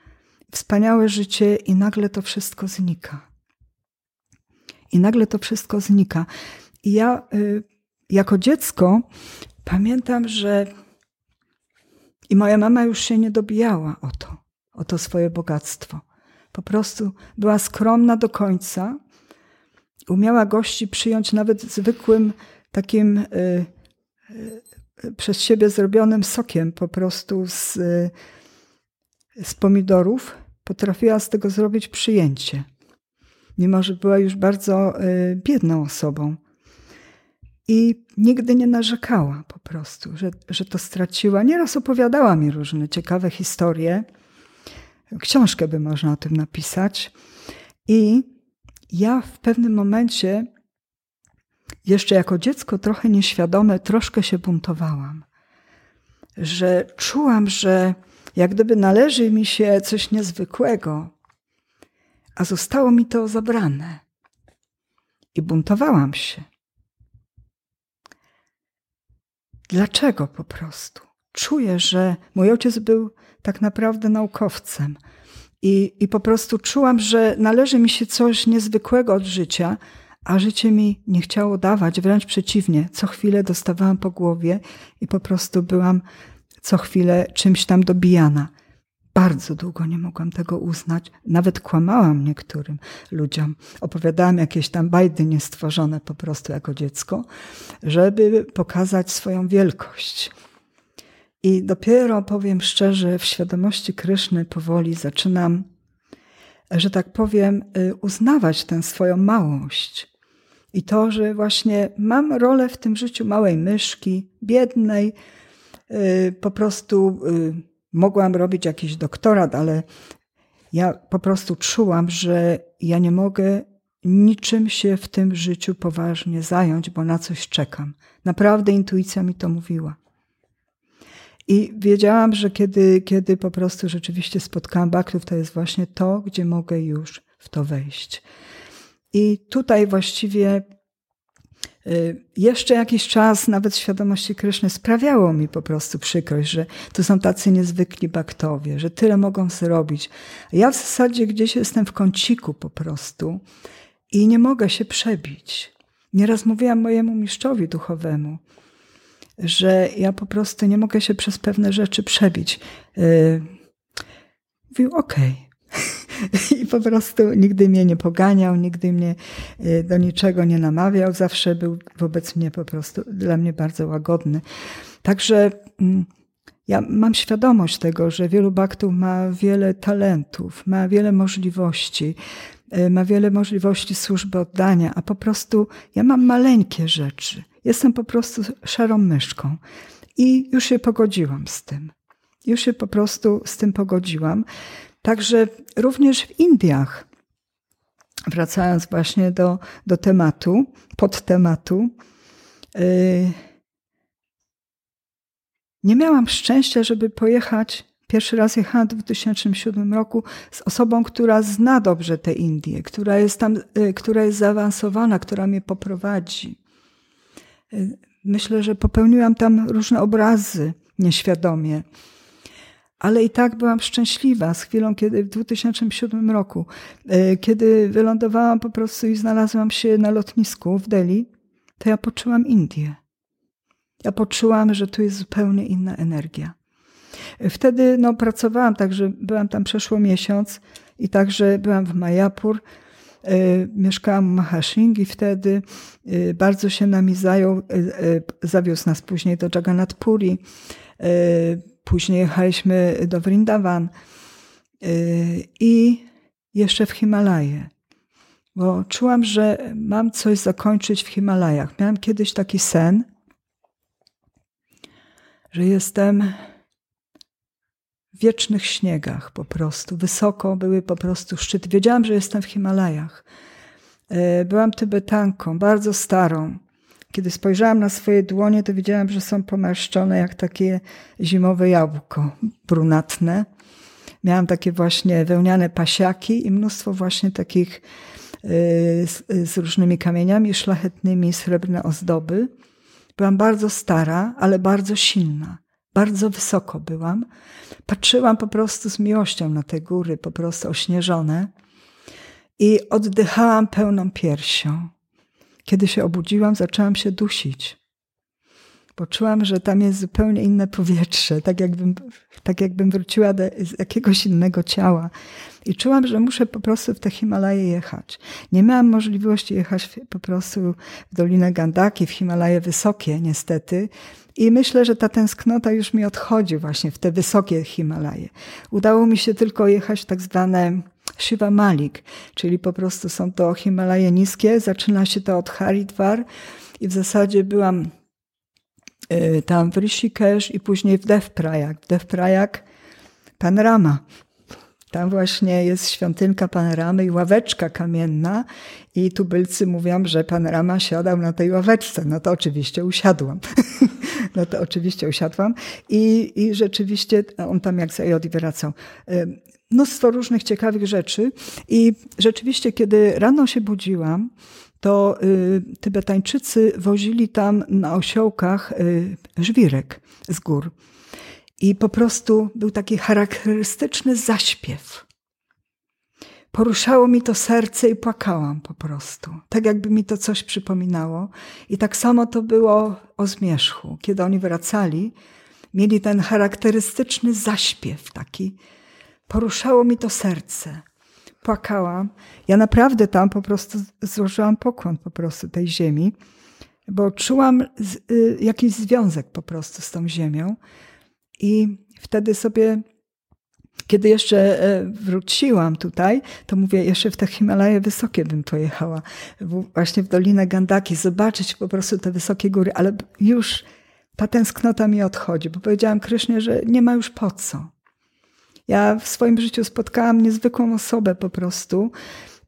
wspaniałe życie i nagle to wszystko znika. I nagle to wszystko znika. I ja y, jako dziecko pamiętam, że i moja mama już się nie dobijała o to, o to swoje bogactwo. Po prostu była skromna do końca. Umiała gości przyjąć nawet zwykłym takim y, y, przez siebie zrobionym sokiem po prostu z, z pomidorów. Potrafiła z tego zrobić przyjęcie. Mimo, że była już bardzo y, biedną osobą. I nigdy nie narzekała po prostu, że, że to straciła. Nieraz opowiadała mi różne ciekawe historie. Książkę by można o tym napisać. I ja w pewnym momencie jeszcze jako dziecko trochę nieświadome, troszkę się buntowałam. Że czułam, że jak gdyby należy mi się coś niezwykłego, a zostało mi to zabrane. I buntowałam się. Dlaczego po prostu? Czuję, że mój ojciec był tak naprawdę naukowcem. I, I po prostu czułam, że należy mi się coś niezwykłego od życia, a życie mi nie chciało dawać, wręcz przeciwnie. Co chwilę dostawałam po głowie i po prostu byłam co chwilę czymś tam dobijana. Bardzo długo nie mogłam tego uznać. Nawet kłamałam niektórym ludziom. Opowiadałam jakieś tam bajdy niestworzone po prostu jako dziecko, żeby pokazać swoją wielkość. I dopiero, powiem szczerze, w świadomości Kryszny powoli zaczynam, że tak powiem, y, uznawać tę swoją małość i to, że właśnie mam rolę w tym życiu małej myszki, biednej, y, po prostu y, mogłam robić jakiś doktorat, ale ja po prostu czułam, że ja nie mogę niczym się w tym życiu poważnie zająć, bo na coś czekam. Naprawdę intuicja mi to mówiła. I wiedziałam, że kiedy, kiedy po prostu rzeczywiście spotkałam baktów, to jest właśnie to, gdzie mogę już w to wejść. I tutaj właściwie jeszcze jakiś czas nawet świadomości Kryszny sprawiało mi po prostu przykrość, że to są tacy niezwykli baktowie, że tyle mogą zrobić. Ja w zasadzie gdzieś jestem w kąciku po prostu i nie mogę się przebić. Nieraz mówiłam mojemu mistrzowi duchowemu, że ja po prostu nie mogę się przez pewne rzeczy przebić. Y, mówił, okej. Okay I po prostu nigdy mnie nie poganiał, nigdy mnie y, do niczego nie namawiał, zawsze był wobec mnie po prostu dla mnie bardzo łagodny. Także mm, ja mam świadomość tego, że wielu baktów ma wiele talentów, ma wiele możliwości, y, ma wiele możliwości służby oddania, a po prostu ja mam maleńkie rzeczy. Jestem po prostu szarą myszką i już się pogodziłam z tym. Już się po prostu z tym pogodziłam. Także również w Indiach, wracając właśnie do, do tematu, podtematu, yy, nie miałam szczęścia, żeby pojechać. Pierwszy raz jechałam w 2007 roku z osobą, która zna dobrze te Indie, która jest tam, yy, która jest zaawansowana, która mnie poprowadzi. Yy, myślę, że popełniłam tam różne obrazy nieświadomie ale i tak byłam szczęśliwa z chwilą, kiedy w 2007 roku, e, kiedy wylądowałam po prostu i znalazłam się na lotnisku w Delhi, to ja poczułam Indię. Ja poczułam, że tu jest zupełnie inna energia. Wtedy no, pracowałam, także byłam tam przeszło miesiąc i także byłam w Majapur. Y, mieszkałam w Mahashingi wtedy. Y, bardzo się nami zajął. Zawiózł nas później do Jagannath Puri. Później jechaliśmy do Vrindavan i jeszcze w Himalaje. Bo czułam, że mam coś zakończyć w Himalajach. Miałam kiedyś taki sen, że jestem w wiecznych śniegach po prostu. Wysoko były po prostu szczyty. Wiedziałam, że jestem w Himalajach. E, byłam Tybetanką, bardzo starą. Kiedy spojrzałam na swoje dłonie, to widziałam, że są pomarszczone jak takie zimowe jabłko, brunatne. Miałam takie właśnie wełniane pasiaki i mnóstwo właśnie takich e, z, z różnymi kamieniami szlachetnymi, srebrne ozdoby. Byłam bardzo stara, ale bardzo silna. Bardzo wysoko byłam. Patrzyłam po prostu z miłością na te góry, po prostu ośnieżone i oddychałam pełną piersią. Kiedy się obudziłam, zaczęłam się dusić. Poczułam, że tam jest zupełnie inne powietrze, tak jakbym, tak jakbym wróciła do, z jakiegoś innego ciała. I czułam, że muszę po prostu w te Himalaje jechać. Nie miałam możliwości jechać po prostu w Dolinę Gandaki, w Himalaje wysokie, niestety. I myślę, że ta tęsknota już mi odchodzi właśnie w te wysokie Himalaje. Udało mi się tylko jechać w tak zwane Shiva Malik, czyli po prostu są to Himalaje niskie. Zaczyna się to od Haridwar i w zasadzie byłam y, tam w Rishikesh i później w Devprayag. W Devprayag Panorama. Tam właśnie jest świątynka panoramy i ławeczka kamienna i tubylcy mówią, że panorama siadał na tej ławeczce. No to oczywiście usiadłam. no to oczywiście usiadłam i, i rzeczywiście on tam jak zajodzi wracał. Mnóstwo różnych ciekawych rzeczy i rzeczywiście kiedy rano się budziłam, to y, Tybetańczycy wozili tam na osiołkach y, żwirek z gór. I po prostu był taki charakterystyczny zaśpiew. Poruszało mi to serce i płakałam po prostu. Tak jakby mi to coś przypominało. I tak samo to było o zmierzchu. Kiedy oni wracali, mieli ten charakterystyczny zaśpiew taki. Poruszało mi to serce. Płakałam. Ja naprawdę tam po prostu złożyłam pokłon po prostu tej ziemi, bo czułam z, y, jakiś związek po prostu z tą ziemią. I wtedy sobie, kiedy jeszcze e, wróciłam tutaj, to mówię, jeszcze w te Himalaje wysokie bym pojechała, właśnie w Dolinę Gandaki, zobaczyć po prostu te wysokie góry, ale już ta tęsknota mi odchodzi, bo powiedziałam Krysznie, że nie ma już po co. Ja w swoim życiu spotkałam niezwykłą osobę po prostu,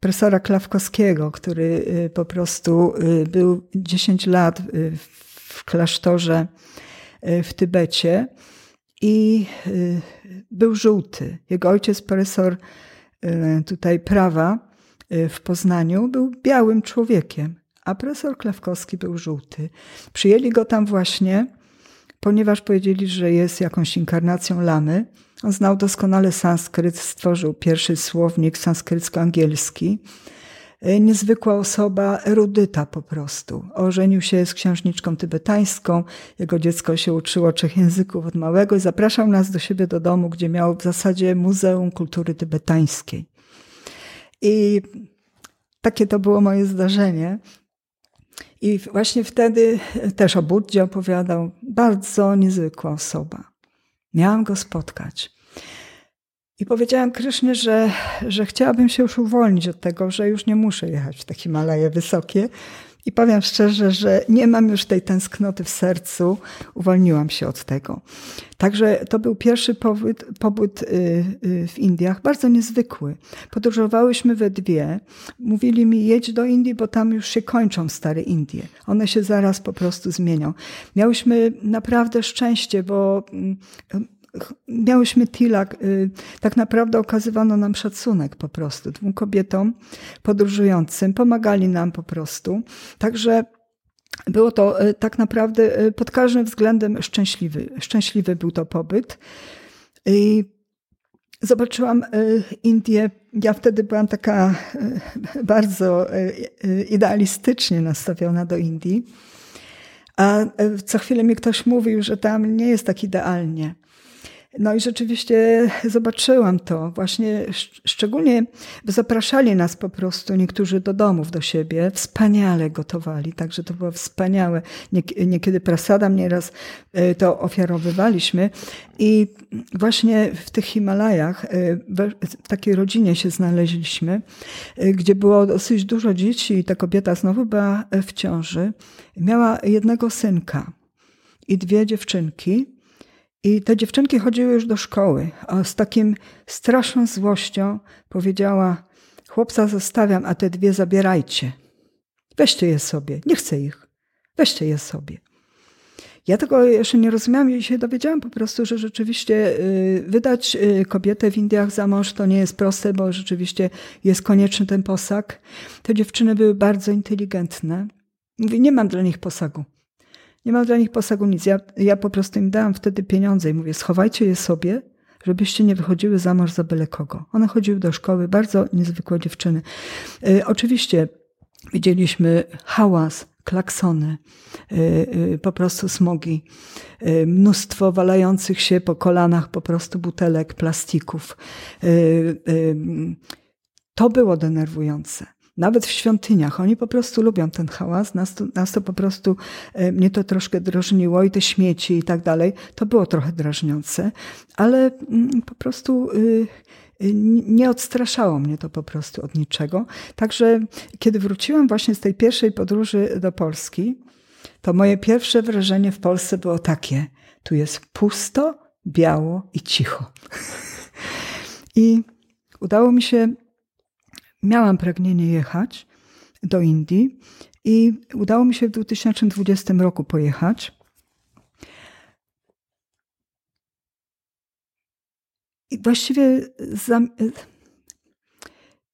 profesora Klawkowskiego, który y, po prostu y, był 10 lat y, w klasztorze w Tybecie i był żółty. Jego ojciec, profesor tutaj prawa w Poznaniu, był białym człowiekiem, a profesor Klawkowski był żółty. Przyjęli go tam właśnie, ponieważ powiedzieli, że jest jakąś inkarnacją lamy. On znał doskonale sanskryt, stworzył pierwszy słownik sanskrycko-angielski. E, niezwykła osoba, erudyta po prostu. Ożenił się z księżniczką tybetańską, jego dziecko się uczyło trzech języków od małego i zapraszał nas do siebie do domu, gdzie miał w zasadzie Muzeum Kultury Tybetańskiej. I takie to było moje zdarzenie. I właśnie wtedy też o Buddzie opowiadał. Bardzo niezwykła osoba. Miałam go spotkać. I powiedziałam Krysznie, że, że chciałabym się już uwolnić od tego, że już nie muszę jechać w te Himalaje wysokie. I powiem szczerze, że nie mam już tej tęsknoty w sercu, uwolniłam się od tego. Także to był pierwszy pobyt, pobyt y, w Indiach, bardzo niezwykły. Podróżowałyśmy we dwie. Mówili mi, jedź do Indii, bo tam już się kończą stare Indie. One się zaraz po prostu zmienią. Miałyśmy naprawdę szczęście, bo mm, miałyśmy tilak. Y, tak naprawdę okazywano nam szacunek po prostu. Dwóm kobietom podróżującym pomagali nam po prostu. Także było to y, tak naprawdę y, pod każdym względem szczęśliwy. Szczęśliwy był to pobyt. I zobaczyłam Indię. Ja wtedy byłam taka bardzo idealistycznie nastawiona do Indii A co chwilę mi ktoś mówił, że tam nie jest tak idealnie. No i rzeczywiście zobaczyłam to. Właśnie szczególnie zapraszali nas po prostu niektórzy do domów do siebie. Wspaniale gotowali, także to było wspaniałe. Niekiedy prasadam nieraz e, to ofiarowywaliśmy. I właśnie w tych Himalajach, e, w takiej rodzinie się znaleźliśmy, e, gdzie było dosyć dużo dzieci i ta kobieta znowu była w ciąży. Miała jednego synka i dwie dziewczynki. I te dziewczynki chodziły już do szkoły, a z takim straszną złością powiedziała: Chłopca zostawiam, a te dwie zabierajcie. Weźcie je sobie, nie chcę ich. Weźcie je sobie. Ja tego jeszcze nie rozumiałam i się dowiedziałam po prostu, że rzeczywiście y, wydać y, kobietę w Indiach za mąż to nie jest proste, bo rzeczywiście jest konieczny ten posag. Te dziewczyny były bardzo inteligentne. Mówię, nie mam dla nich posagu. Nie mam dla nich posagu nic. Ja, ja po prostu im dałam wtedy pieniądze i mówię, schowajcie je sobie, żebyście nie wychodziły za mąż za byle kogo. One chodziły do szkoły, bardzo niezwykłe dziewczyny. Y, oczywiście widzieliśmy hałas, klaksony, y, y, po prostu smogi, mnóstwo walających się po kolanach po prostu butelek, plastików. To było denerwujące nawet w świątyniach. Oni po prostu lubią ten hałas. Nas to, nas to po prostu, e, mnie to troszkę drażniło i te śmieci i tak dalej. To było trochę drażniące, ale mm, po prostu y, y, nie odstraszało mnie to po prostu od niczego. Także kiedy wróciłam właśnie z tej pierwszej podróży do Polski, to moje pierwsze wrażenie w Polsce było takie: tu jest pusto, biało i cicho. I udało mi się miałam pragnienie jechać do Indii i udało mi się w 2020 roku pojechać. I właściwie za,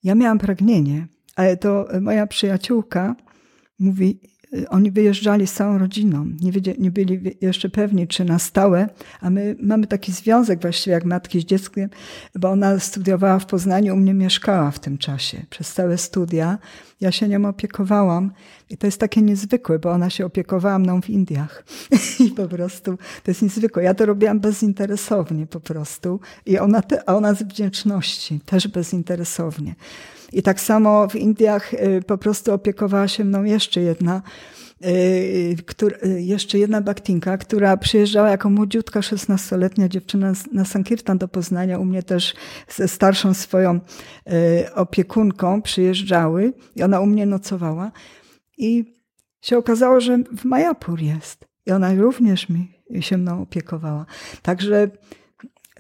ja miałam pragnienie, ale to moja przyjaciółka mówi: oni wyjeżdżali z całą rodziną. Nie, wiedzieli, nie byli jeszcze pewni, czy na stałe, a my mamy taki związek właściwie jak matki z dzieckiem, bo ona studiowała w Poznaniu, u mnie mieszkała w tym czasie przez całe studia. Ja się nią opiekowałam i to jest takie niezwykłe, bo ona się opiekowała mną w Indiach. I po prostu to jest niezwykłe. Ja to robiłam bezinteresownie po prostu i ona, te, a ona z wdzięczności, też bezinteresownie. I tak samo w Indiach y, po prostu opiekowała się mną jeszcze jedna, y, y, jeszcze jedna baktinka, która przyjeżdżała jako młodziutka, 16-letnia dziewczyna na Sankirtan do Poznania. U mnie też ze starszą swoją opiekunką przyjeżdżały i ona u mnie nocowała. I się okazało, że w Majapur jest. I ona również mi się mną opiekowała. Także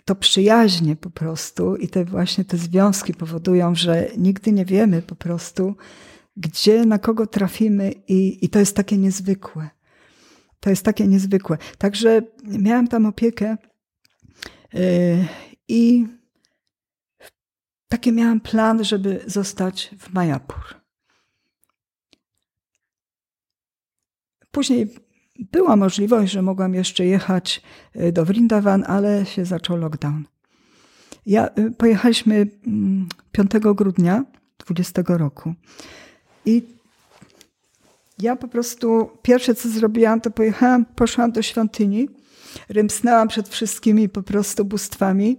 to przyjaźnie po prostu i te właśnie te związki powodują, że nigdy nie wiemy po prostu, gdzie, na kogo trafimy i, i to jest takie niezwykłe. To jest takie niezwykłe. Także miałam tam opiekę yy, i taki miałam plan, żeby zostać w Majapur. Później była możliwość, że mogłam jeszcze jechać y, do Vrindavan, ale się zaczął lockdown. Ja, y, pojechaliśmy 5 mm, grudnia 20 roku i ja po prostu pierwsze co zrobiłam, to pojechałam, poszłam do świątyni, rymsnęłam przed wszystkimi po prostu bóstwami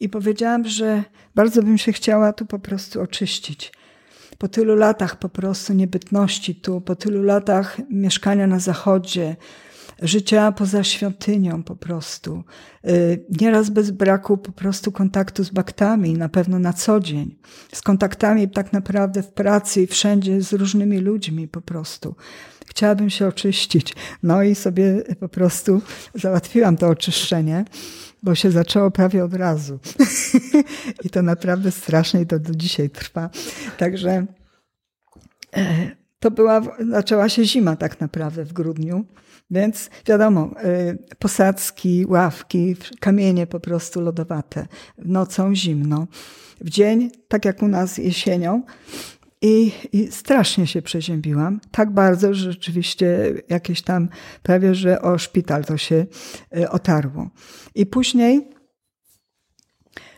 i powiedziałam, że bardzo bym się chciała tu po prostu oczyścić po tylu latach po prostu niebytności tu, po tylu latach mieszkania na zachodzie, życia poza świątynią po prostu, y, nieraz bez braku po prostu kontaktu z baktami, na pewno na co dzień, z kontaktami tak naprawdę w pracy i wszędzie z różnymi ludźmi po prostu. Chciałabym się oczyścić. No i sobie po prostu załatwiłam to oczyszczenie bo się zaczęło prawie od razu. I to naprawdę strasznie i to do dzisiaj trwa. Także e, to była, zaczęła się zima tak naprawdę w grudniu. Więc wiadomo, e, posadzki, ławki, kamienie po prostu lodowate. Nocą zimno. W dzień, tak jak u nas jesienią, i, I, strasznie się przeziębiłam. Tak bardzo, że rzeczywiście jakieś tam prawie, że o szpital to się y, otarło. I później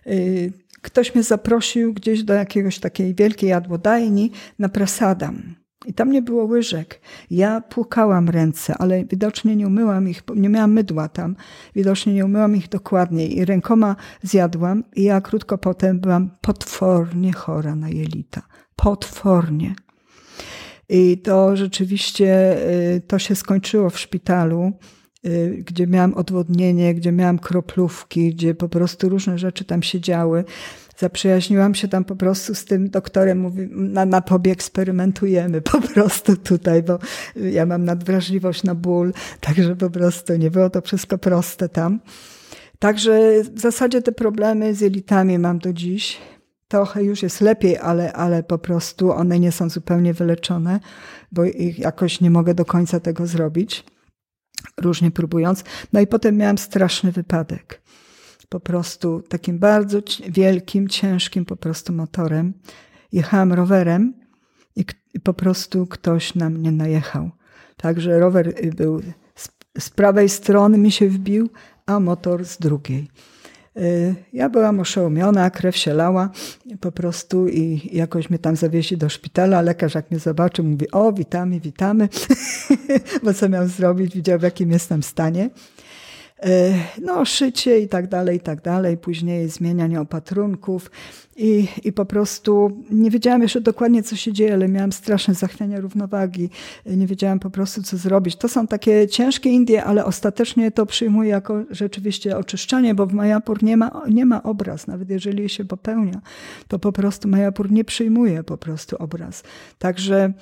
y, ktoś mnie zaprosił gdzieś do jakiegoś takiej wielkiej jadłodajni na prasadam. I tam nie było łyżek. Ja płukałam ręce, ale widocznie nie umyłam ich, nie miałam mydła tam. Widocznie nie umyłam ich dokładnie i rękoma zjadłam. I ja krótko potem byłam potwornie chora na jelita. Potwornie. I to rzeczywiście, y, to się skończyło w szpitalu, y, gdzie miałam odwodnienie, gdzie miałam kroplówki, gdzie po prostu różne rzeczy tam się działy. Zaprzyjaźniłam się tam po prostu z tym doktorem, mówi, na, na tobie eksperymentujemy po prostu tutaj, bo ja mam nadwrażliwość na ból, także po prostu nie było to wszystko proste tam. Także w zasadzie te problemy z jelitami mam do dziś. Trochę już jest lepiej, ale, ale po prostu one nie są zupełnie wyleczone, bo ich jakoś nie mogę do końca tego zrobić, różnie próbując. No i potem miałam straszny wypadek. Po prostu takim bardzo wielkim, ciężkim po prostu motorem. Jechałam rowerem i, i po prostu ktoś na mnie najechał. Także rower był z, z prawej strony mi się wbił, a motor z drugiej. Y, ja byłam oszołomiona, krew się lała po prostu i jakoś mnie tam zawieźli do szpitala. Lekarz jak mnie zobaczył, mówi, o witamy, witamy, bo co miał zrobić, widział w jakim jestem stanie. E, no, szycie i tak dalej, i tak dalej. Później zmienianie opatrunków i, i po prostu nie wiedziałam jeszcze dokładnie, co się dzieje, ale miałam straszne zachwianie równowagi. Nie wiedziałam po prostu, co zrobić. To są takie ciężkie Indie, ale ostatecznie to przyjmuję jako rzeczywiście oczyszczanie, bo w Majapur nie ma, nie ma obraz. Nawet jeżeli się popełnia, to po prostu Majapur nie przyjmuje po prostu obraz. Także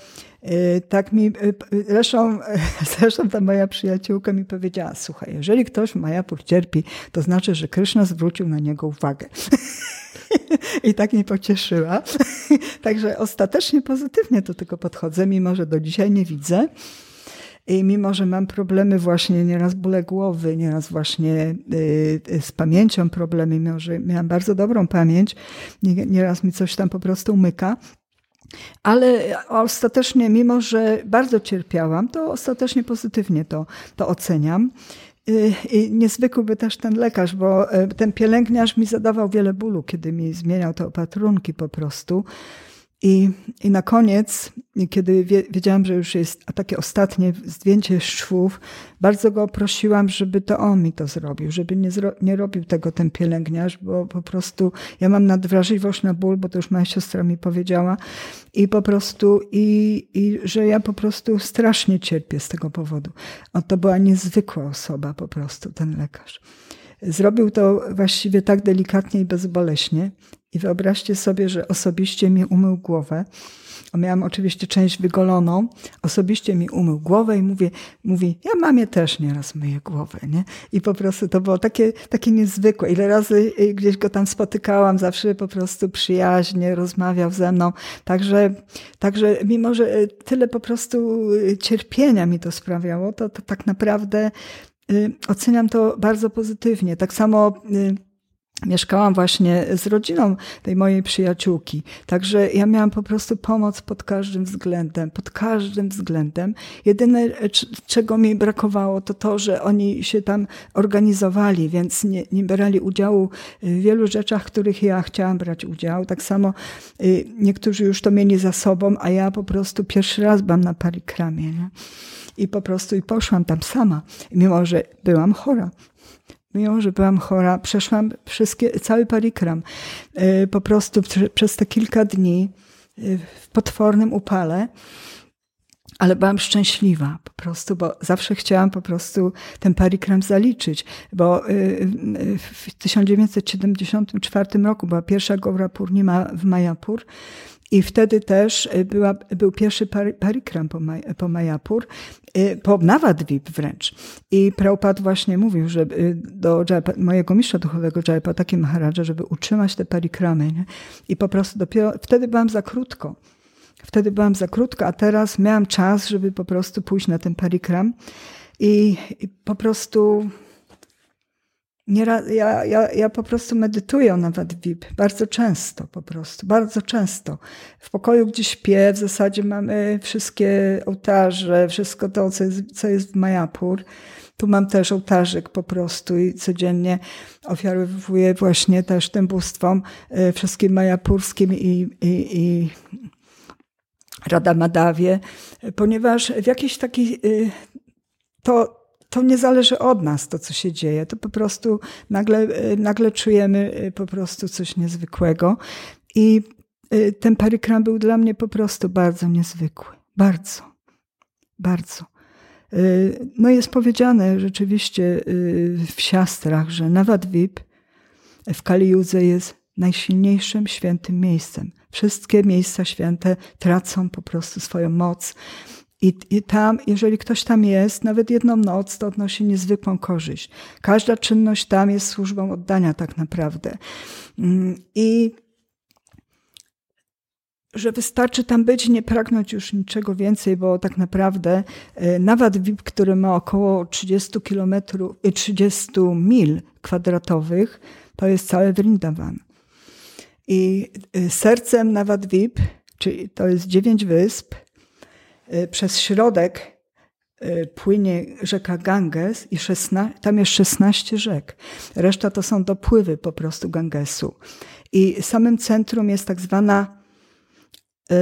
y, tak mi, y, zresztą, zresztą ta moja przyjaciółka mi powiedziała, słuchaj, jeżeli ktoś w Majapur cierpi, to znaczy, że Kryszna zwrócił na niego uwagę. I tak mnie pocieszyła. Także ostatecznie pozytywnie do tego podchodzę, mimo że do dzisiaj nie widzę. I mimo, że mam problemy właśnie, nieraz bóle głowy, nieraz właśnie y, z pamięcią problemy, mimo że miałam bardzo dobrą pamięć, nieraz mi coś tam po prostu umyka, ale ostatecznie, mimo że bardzo cierpiałam, to ostatecznie pozytywnie to, to oceniam. I niezwykły by też ten lekarz, bo e, ten pielęgniarz mi zadawał wiele bólu, kiedy mi zmieniał te opatrunki po prostu. I, I na koniec, kiedy wiedziałam, że już jest takie ostatnie zdjęcie szwów, bardzo go prosiłam, żeby to on mi to zrobił, żeby nie, nie robił tego ten pielęgniarz, bo po prostu ja mam nadwrażliwość na ból, bo to już moja siostra mi powiedziała i po prostu, i, i że ja po prostu strasznie cierpię z tego powodu. On to była niezwykła osoba po prostu, ten lekarz. Zrobił to właściwie tak delikatnie i bezboleśnie. I wyobraźcie sobie, że osobiście mi umył głowę. Miałam oczywiście część wygoloną. Osobiście mi umył głowę i mówię, mówi, ja mamie też nieraz myję głowę, nie? I po prostu to było takie, takie niezwykłe. Ile razy y, gdzieś go tam spotykałam, zawsze po prostu przyjaźnie rozmawiał ze mną. Także, także mimo, że y, tyle po prostu y, cierpienia mi to sprawiało, to, to tak naprawdę oceniam to bardzo pozytywnie. Tak samo mieszkałam właśnie z rodziną tej mojej przyjaciółki. Także ja miałam po prostu pomoc pod każdym względem, pod każdym względem. Jedyne, czego mi brakowało, to to, że oni się tam organizowali, więc nie, nie brali udziału w wielu rzeczach, w których ja chciałam brać udział. Tak samo y, niektórzy już to mieli za sobą, a ja po prostu pierwszy raz byłam na parikramie. Nie? I po prostu i poszłam tam sama, mimo że byłam chora mimo że byłam chora, przeszłam wszystkie, cały parikram. E, po prostu przez te kilka dni e, w potwornym upale, ale byłam szczęśliwa po prostu, bo zawsze chciałam po prostu ten parikram zaliczyć, bo e, w 1974 roku była pierwsza Gowra Purnima w Majapur i wtedy też y, była, był pierwszy parikram po, Maj, po Majapur, y, po Navadvip wręcz. I Prabhupada właśnie mówił, że y, do mojego mistrza duchowego Jayapataki Maharadża, żeby utrzymać te parikramy. Nie? I po prostu dopiero wtedy byłam za krótko. Wtedy byłam za krótko, a teraz miałam czas, żeby po prostu pójść na ten parikram. I, i po prostu ja, ja, ja po prostu medytuję nawet VIP, bardzo często po prostu, bardzo często. W pokoju, gdzie śpię, w zasadzie mamy wszystkie ołtarze, wszystko to, co jest, co jest w Majapur. Tu mam też ołtarzyk po prostu i codziennie ofiarowuję właśnie też tym bóstwom, e, wszystkim majapurskim i, i, i Rada Madawie, ponieważ w jakiś taki y, to, to nie zależy od nas, to co się dzieje. To po prostu nagle, y, nagle czujemy y, po prostu coś niezwykłego. I ten parykram był dla mnie po prostu bardzo niezwykły. Bardzo. Bardzo. No jest powiedziane rzeczywiście w siastrach, że Nawadwip w Kaliudze jest najsilniejszym świętym miejscem. Wszystkie miejsca święte tracą po prostu swoją moc. I, I, tam, jeżeli ktoś tam jest, nawet jedną noc, to odnosi niezwykłą korzyść. Każda czynność tam jest służbą oddania, tak naprawdę. Mm, I że wystarczy tam być, nie pragnąć już niczego więcej, bo tak naprawdę e, nawet VIP, który ma około 30 kilometrów, 30 mil kwadratowych, to jest cały Vrindavan. I y, sercem Navadvip, czyli to jest dziewięć wysp, przez środek y, płynie rzeka Ganges i 16, tam jest 16 rzek. Reszta to są dopływy po prostu Gangesu. I samym centrum jest tak zwana y,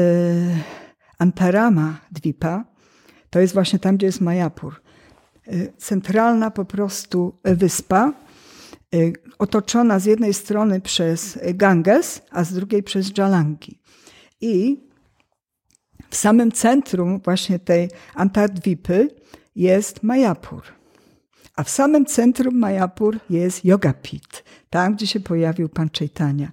Antarama Dwipa. To jest właśnie tam, gdzie jest Mayapur. Centralna po prostu wyspa, Y, otoczona z jednej strony przez Ganges, a z drugiej przez Jalangi. I w samym centrum właśnie tej Antardwipy jest Mayapur. A w samym centrum Mayapur jest Yogapit, tam gdzie się pojawił Pan Chaitanya.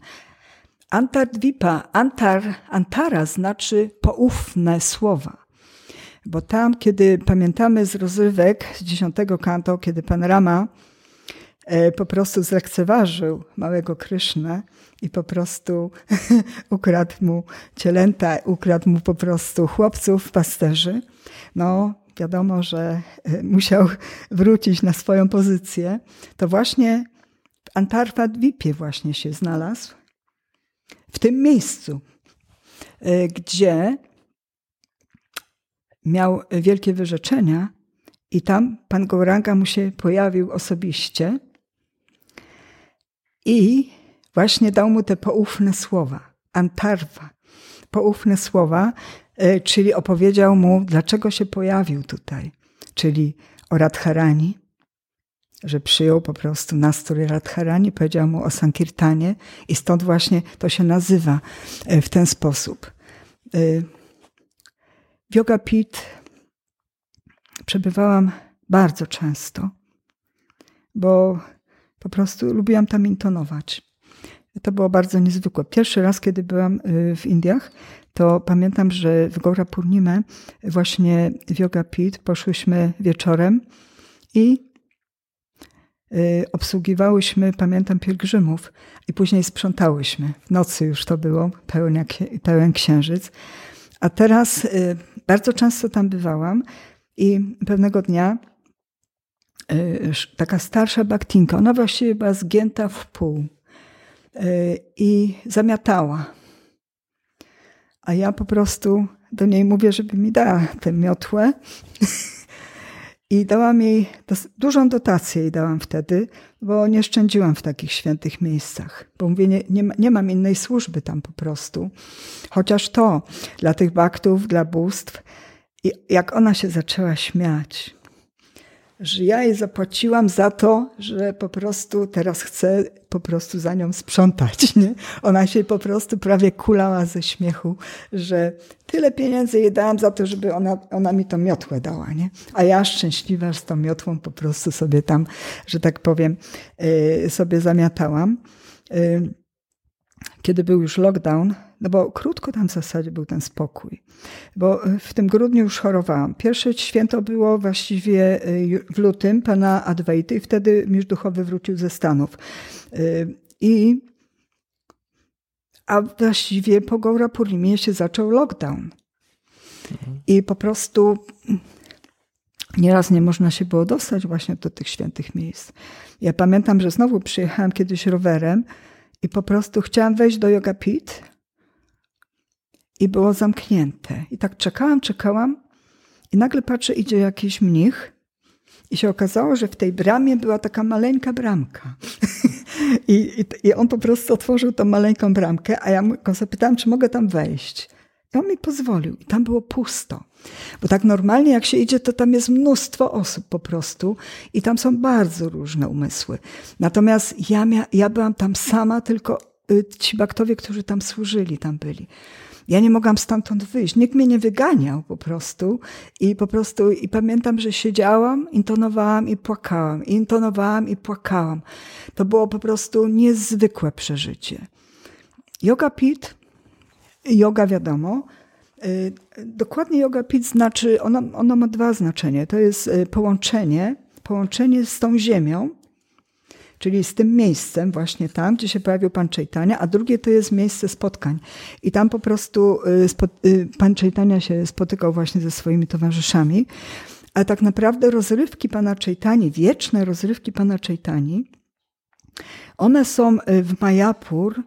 Antardwipa, Antar, Antara znaczy poufne słowa. Bo tam, kiedy pamiętamy z rozrywek z dziesiątego kanto, kiedy Pan Rama po prostu zlekceważył małego Krysznę i po prostu ukradł mu cielęta, ukradł mu po prostu chłopców, pasterzy. No, wiadomo, że e, musiał wrócić na swoją pozycję. To właśnie w Antarwadwipie właśnie się znalazł. W tym miejscu, e, gdzie miał wielkie wyrzeczenia i tam pan Gouranga mu się pojawił osobiście i właśnie dał mu te poufne słowa, antarwa, poufne słowa, e, czyli opowiedział mu, dlaczego się pojawił tutaj, czyli o Radharani, że przyjął po prostu nastrój Radharani, powiedział mu o Sankirtanie i stąd właśnie to się nazywa e, w ten sposób. E, w Yoga Pit przebywałam bardzo często, bo po prostu lubiłam tam intonować. To było bardzo niezwykłe. Pierwszy raz, kiedy byłam y, w Indiach, to pamiętam, że w Gora Purnimę właśnie w Yoga Pit poszłyśmy wieczorem i y, obsługiwałyśmy, pamiętam, pielgrzymów i później sprzątałyśmy. W nocy już to było, pełen, pełen księżyc. A teraz y, bardzo często tam bywałam i pewnego dnia taka starsza baktinka, ona właściwie była zgięta w pół y, i zamiatała. A ja po prostu do niej mówię, żeby mi dała tę miotłę. I dałam jej dużą dotację jej dałam wtedy, bo nie szczędziłam w takich świętych miejscach. Bo mówię, nie, nie, nie mam innej służby tam po prostu. Chociaż to dla tych baktów, dla bóstw. I jak ona się zaczęła śmiać, że ja jej zapłaciłam za to, że po prostu teraz chcę po prostu za nią sprzątać. Nie? Ona się po prostu prawie kulała ze śmiechu, że tyle pieniędzy jej dałam za to, żeby ona, ona mi to miotłę dała. Nie? A ja szczęśliwa z tą miotłą po prostu sobie tam, że tak powiem, y, sobie zamiatałam. Y, kiedy był już lockdown, no bo krótko tam w zasadzie był ten spokój. Bo w tym grudniu już chorowałam. Pierwsze święto było właściwie y, w lutym pana Adwejty i wtedy mistrz duchowy wrócił ze Stanów. Y, I a właściwie po Gaura Purnimie się zaczął lockdown. I po prostu nieraz nie można się było dostać właśnie do tych świętych miejsc. Ja pamiętam, że znowu przyjechałam kiedyś rowerem i po prostu chciałam wejść do Yoga Pit i było zamknięte. I tak czekałam, czekałam i nagle patrzę, idzie jakiś mnich i się okazało, że w tej bramie była taka maleńka bramka. I, i, I, on po prostu otworzył tą maleńką bramkę, a ja go zapytałam, czy mogę tam wejść. I on mi pozwolił. I tam było pusto. Bo tak normalnie jak się idzie, to tam jest mnóstwo osób po prostu i tam są bardzo różne umysły. Natomiast ja, mia, ja byłam tam sama, tylko y, ci baktowie, którzy tam służyli, tam byli. Ja nie mogłam stamtąd wyjść. Nikt mnie nie wyganiał po prostu. I po prostu, i pamiętam, że siedziałam, intonowałam i płakałam. intonowałam i płakałam. To było po prostu niezwykłe przeżycie. Yoga Pit, yoga wiadomo, y, dokładnie yoga pit znaczy, ono, ono ma dwa znaczenia. To jest y, połączenie, połączenie z tą ziemią, czyli z tym miejscem właśnie tam, gdzie się pojawił Pan Czejtania, a drugie to jest miejsce spotkań. I tam po prostu y, Pan Czejtania się spotykał właśnie ze swoimi towarzyszami, a tak naprawdę rozrywki Pana Czejtani, wieczne rozrywki Pana Czejtani, one są w Majapur,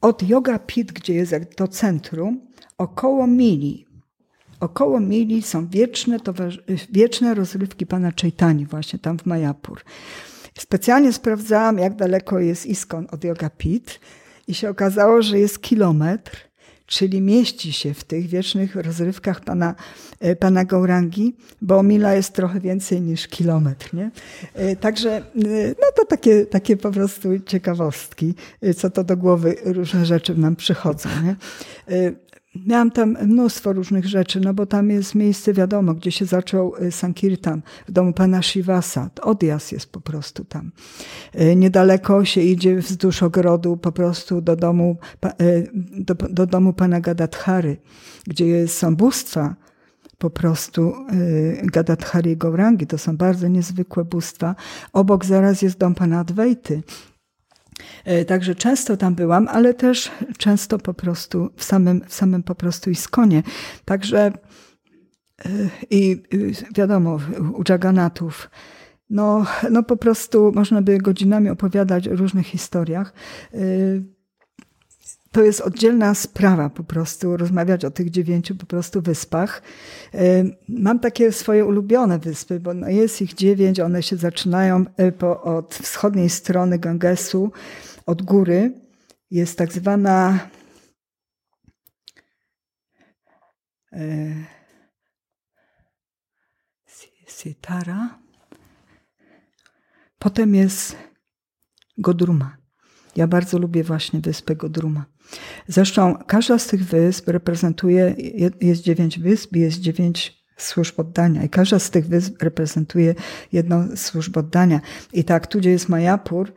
od Yoga Pit, gdzie jest to centrum, około mili. Około mili są wieczne, wieczne rozrywki pana Chaitani, właśnie tam w Majapur. Specjalnie sprawdzałam, jak daleko jest Iskon od Yoga Pit i się okazało, że jest kilometr czyli mieści się w tych wiecznych rozrywkach pana, e, pana Gaurangi, bo mila jest trochę więcej niż kilometr. Nie? E, także e, no to takie, takie po prostu ciekawostki, co to do głowy różne rzeczy nam przychodzą. Nie? Miałam tam mnóstwo różnych rzeczy, no bo tam jest miejsce, wiadomo, gdzie się zaczął y, Sankirtan, w domu pana Shivasa. Odjazd jest po prostu tam. Y, niedaleko się idzie wzdłuż ogrodu po prostu do domu, y, do, do domu pana Gadadhary, gdzie są bóstwa po prostu Gadadhary i Gaurangi. To są bardzo niezwykłe bóstwa. Obok zaraz jest dom pana Adwejty także często tam byłam, ale też często po prostu w samym, w samym po prostu Iskonie. Także e, i wiadomo, u Jaganatów, no, no po prostu można by godzinami opowiadać o różnych historiach. E, to jest oddzielna sprawa po prostu, rozmawiać o tych dziewięciu po prostu wyspach. Mam takie swoje ulubione wyspy, bo no jest ich dziewięć, one się zaczynają po, od wschodniej strony Gangesu, od góry. Jest tak zwana e, Sitara. Potem jest Godruma. Ja bardzo lubię właśnie wyspę Godruma. Zresztą każda z tych wysp reprezentuje, jest dziewięć wysp, jest dziewięć służb oddania i każda z tych wysp reprezentuje jedną służb oddania. I tak, tu gdzie jest Majapur,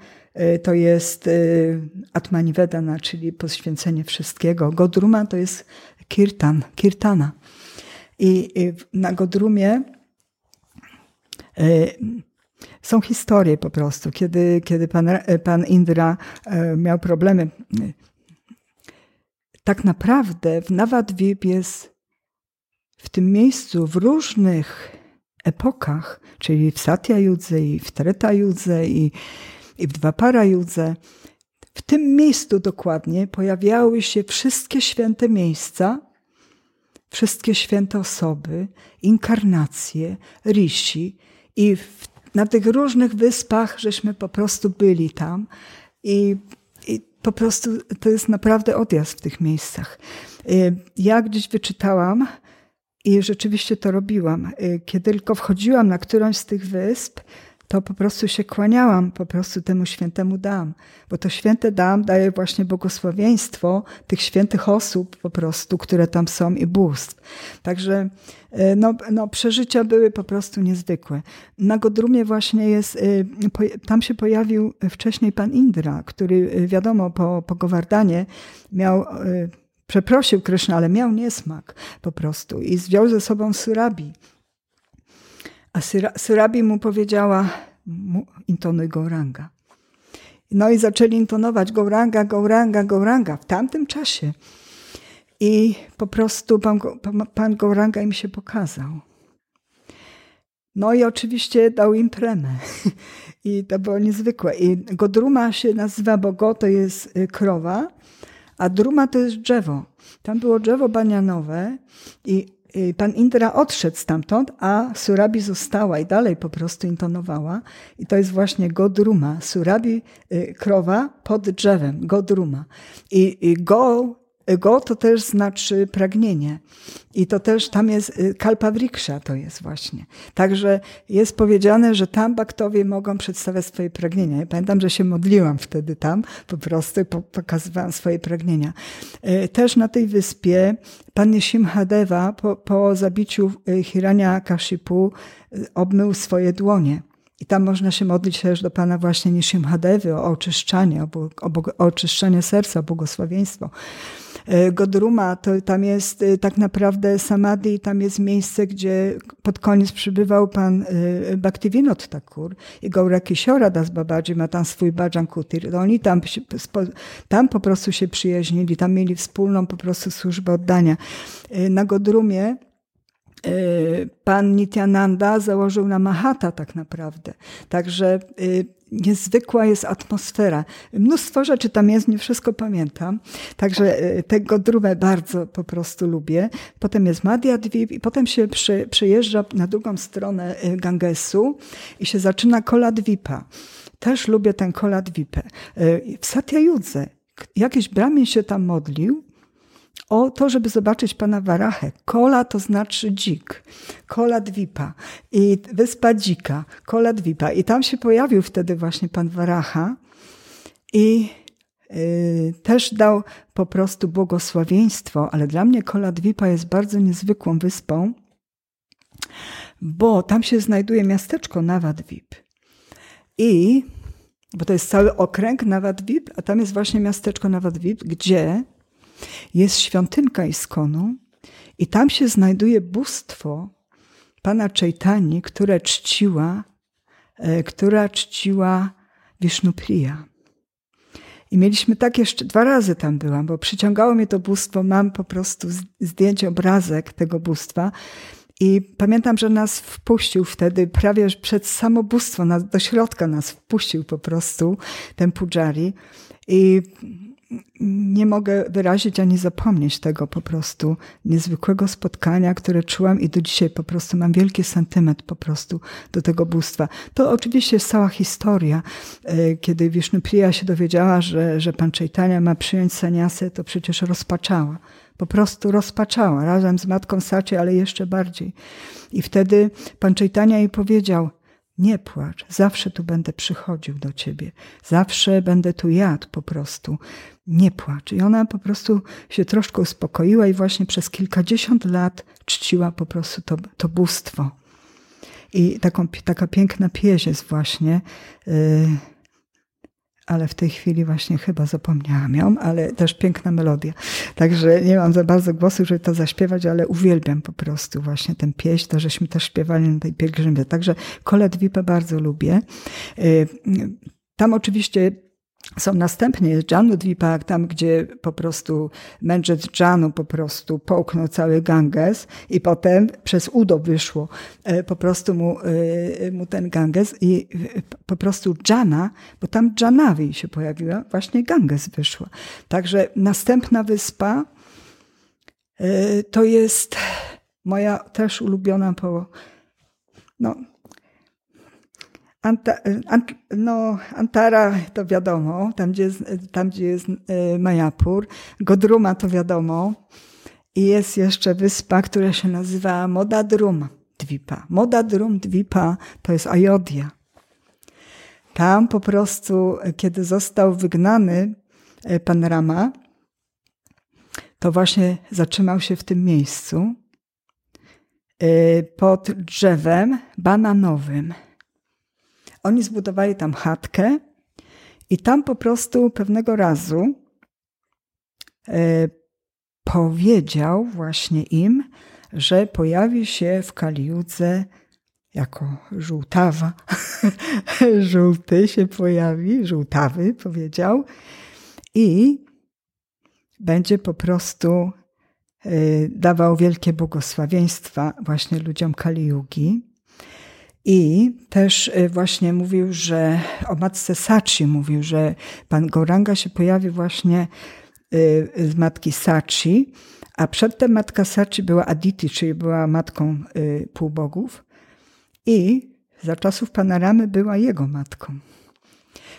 y, to jest y, Atmanivedana, czyli poświęcenie wszystkiego. Godruma to jest kirtan, kirtana. I na Godrumie y, są historie po prostu, kiedy, kiedy pan, pan Indra miał problemy tak naprawdę w Nawadwib jest w tym miejscu w różnych epokach, czyli w Satya Judze i w Treta Judze i, i w Dwapara Judze, w tym miejscu dokładnie pojawiały się wszystkie święte miejsca, wszystkie święte osoby, inkarnacje, rishi i w, na tych różnych wyspach żeśmy po prostu byli tam. I po prostu to jest naprawdę odjazd w tych miejscach. Y, ja gdzieś wyczytałam i rzeczywiście to robiłam. Y, kiedy tylko wchodziłam na którąś z tych wysp, to po prostu się kłaniałam po prostu temu świętemu dam, bo to święte dam daje właśnie błogosławieństwo tych świętych osób po prostu, które tam są i bóstw. Także e, no, no, przeżycia były po prostu niezwykłe. Na Godrumie właśnie jest, e, tam się pojawił wcześniej pan Indra, który e, wiadomo po, po Gowardanie miał przeprosił Kryszna, ale miał niesmak po prostu i wziął ze sobą Surabi. A Surabi mu powiedziała, intonuj Gouranga. No i zaczęli intonować Gouranga, Gouranga, Gouranga w tamtym czasie. I po prostu pan, pan Gouranga im się pokazał. No i oczywiście dał im tremę. I to było niezwykłe. I Godruma się nazywa, bo go to jest y, krowa, a druma to jest drzewo. Tam było drzewo banianowe i pan Indra odszedł stamtąd, a Surabi została i dalej po prostu intonowała. I to jest właśnie Godruma. Surabi, y, krowa pod drzewem, Godruma. I, i go Go to też znaczy pragnienie. I to też tam jest, y, kalpawriksza to jest właśnie. Także jest powiedziane, że tam baktowie mogą przedstawiać swoje pragnienia. Ja pamiętam, że się modliłam wtedy tam, po prostu pokazywałam swoje pragnienia. Y, też na tej wyspie pan Nisimhadeva po, po zabiciu y, Hirania Kashipu obmył swoje dłonie. I tam można się modlić też do Pana właśnie Nishimhadevy o oczyszczanie, o, o, o oczyszczenie serca, o błogosławieństwo. E, Godruma to tam jest e, tak naprawdę Samadhi, tam jest miejsce, gdzie pod koniec przybywał pan e, Bhaktivinod Thakur i Gaura Kishora Das Babaji ma tam swój Bhajan Kutir. Oni tam, tam po prostu się przyjaźnili, tam mieli wspólną po prostu służbę oddania. Na Godrumie pan Nityananda założył na Mahata tak naprawdę. Także niezwykła jest atmosfera. Mnóstwo rzeczy tam jest, nie wszystko pamiętam. Także e, tego drumę bardzo po prostu lubię. Potem jest Madhya Dvip i potem się przy, przejeżdża na drugą stronę Gangesu i się zaczyna Kola Dwipa. Też lubię ten Kola Dwipę. E, w Satyajudze jakiś brahmin się tam modlił o to, żeby zobaczyć pana Warachę. Kola to znaczy dzik. Kola Dwipa. I wyspa dzika. Kola Dwipa. I tam się pojawił wtedy właśnie pan Waracha i yy, też dał po prostu błogosławieństwo, ale dla mnie Kola Dwipa jest bardzo niezwykłą wyspą, bo tam się znajduje miasteczko Nawadwip. I, bo to jest cały okręg Nawadwip, a tam jest właśnie miasteczko Nawadwip, gdzie jest świątynka Iskonu i tam się znajduje bóstwo pana Czejtani, które czciła, e, która czciła Wisznupriya. I mieliśmy tak jeszcze, dwa razy tam byłam, bo przyciągało mnie to bóstwo, mam po prostu zdjęcie, obrazek tego bóstwa. I pamiętam, że nas wpuścił wtedy, prawie przed samobóstwo, do środka nas wpuścił po prostu ten pujari. I nie mogę wyrazić ani zapomnieć tego po prostu niezwykłego spotkania, które czułam i do dzisiaj po prostu mam wielki sentyment po prostu do tego bóstwa. To oczywiście jest cała historia. E, kiedy Wisznupriya się dowiedziała, że, że pan Chaitanya ma przyjąć saniasę, to przecież rozpaczała. Po prostu rozpaczała razem z matką Saci, ale jeszcze bardziej. I wtedy pan Chaitanya jej powiedział, nie płacz, zawsze tu będę przychodził do ciebie, zawsze będę tu jadł po prostu. Nie płacz. I ona po prostu się troszkę uspokoiła i właśnie przez kilkadziesiąt lat czciła po prostu to, to bóstwo. I taką, taka piękna pieśń jest właśnie. Yy, ale w tej chwili właśnie chyba zapomniałam ją, ale też piękna melodia. Także nie mam za bardzo głosu, żeby to zaśpiewać, ale uwielbiam po prostu właśnie ten pieśń, to żeśmy też śpiewali na tej pielgrzymce. Także Kolet Wipę bardzo lubię. Y, tam oczywiście są następnie Janu Dwipak, tam gdzie po prostu mędrzec Janu po prostu połknął cały Ganges i potem przez udo wyszło e, po prostu mu, e, mu ten Ganges i po prostu Jana, bo tam Janawi się pojawiła, właśnie Ganges wyszła. Także następna wyspa e, to jest moja też ulubiona po no, Anta, ant, no, Antara to wiadomo, tam gdzie jest, tam, gdzie jest e, Majapur. Godruma to wiadomo. I jest jeszcze wyspa, która się nazywa Modadrum Dwipa. Modadrum Dwipa to jest Ajodia. Tam po prostu, kiedy został wygnany e, pan Rama, to właśnie zatrzymał się w tym miejscu e, pod drzewem bananowym. Oni zbudowali tam chatkę i tam po prostu pewnego razu e, powiedział właśnie im, że pojawi się w Kaliudze jako żółtawa, żółty się pojawi, żółtawy powiedział i będzie po prostu e, dawał wielkie błogosławieństwa właśnie ludziom Kaliugi. I też y, właśnie mówił, że o matce Sachi mówił, że pan Goranga się pojawi właśnie y, z matki Sachi, a przedtem matka Sachi była Aditi, czyli była matką y, półbogów i za czasów Panoramy była jego matką.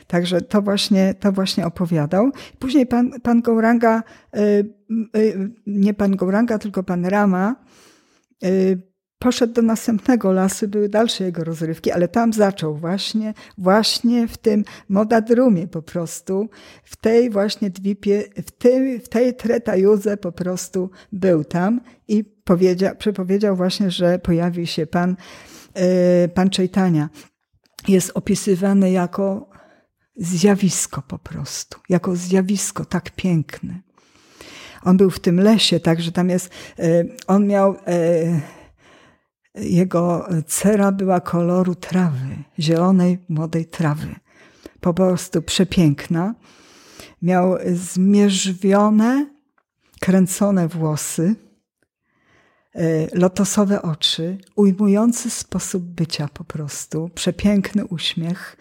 Także to właśnie, to właśnie opowiadał. Później pan, pan nie pan Gouranga, tylko pan Rama, poszedł do następnego lasu, były dalsze jego rozrywki, ale tam zaczął właśnie, właśnie w tym modadrumie po prostu, w tej właśnie dwipie, w tej, w tej tretajuze po prostu był tam i powiedział, przepowiedział właśnie, że pojawi się pan, yy, pan Czejtania. Jest opisywany jako zjawisko po prostu, jako zjawisko tak piękne. On był w tym lesie, także tam jest, yy, on miał yy, jego cera była koloru trawy, zielonej, młodej trawy. Po prostu przepiękna. Miał zmierzwione, kręcone włosy, e, lotosowe oczy, ujmujący sposób bycia po prostu, przepiękny uśmiech.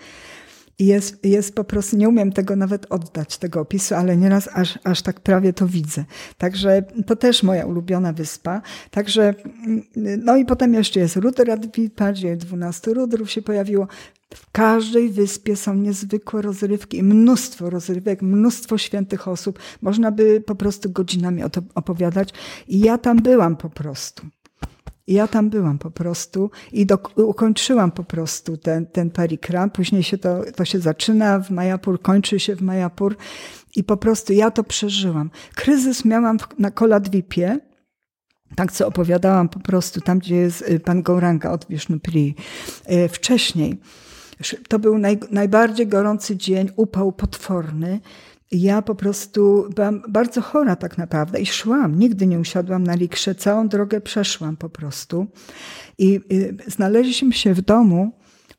Jest, jest po prostu, nie umiem tego nawet oddać, tego opisu, ale nieraz aż, aż tak prawie to widzę. Także to też moja ulubiona wyspa. Także, no i potem jeszcze jest Ruderadvipa, gdzie 12 rudrów się pojawiło. W każdej wyspie są niezwykłe rozrywki i mnóstwo rozrywek, mnóstwo świętych osób. Można by po prostu godzinami o to opowiadać. I ja tam byłam po prostu. I ja tam byłam po prostu i do, ukończyłam po prostu ten, ten parikram. Później się to, to się zaczyna w Majapur, kończy się w Majapur i po prostu ja to przeżyłam. Kryzys miałam na Koladwipie, tak co opowiadałam po prostu tam, gdzie jest y, pan Gouranga od Vishnupri. Y, wcześniej. To był naj, najbardziej gorący dzień, upał potworny ja po prostu byłam bardzo chora tak naprawdę i szłam. Nigdy nie usiadłam na likrze, całą drogę przeszłam po prostu. I y, znaleźliśmy się w domu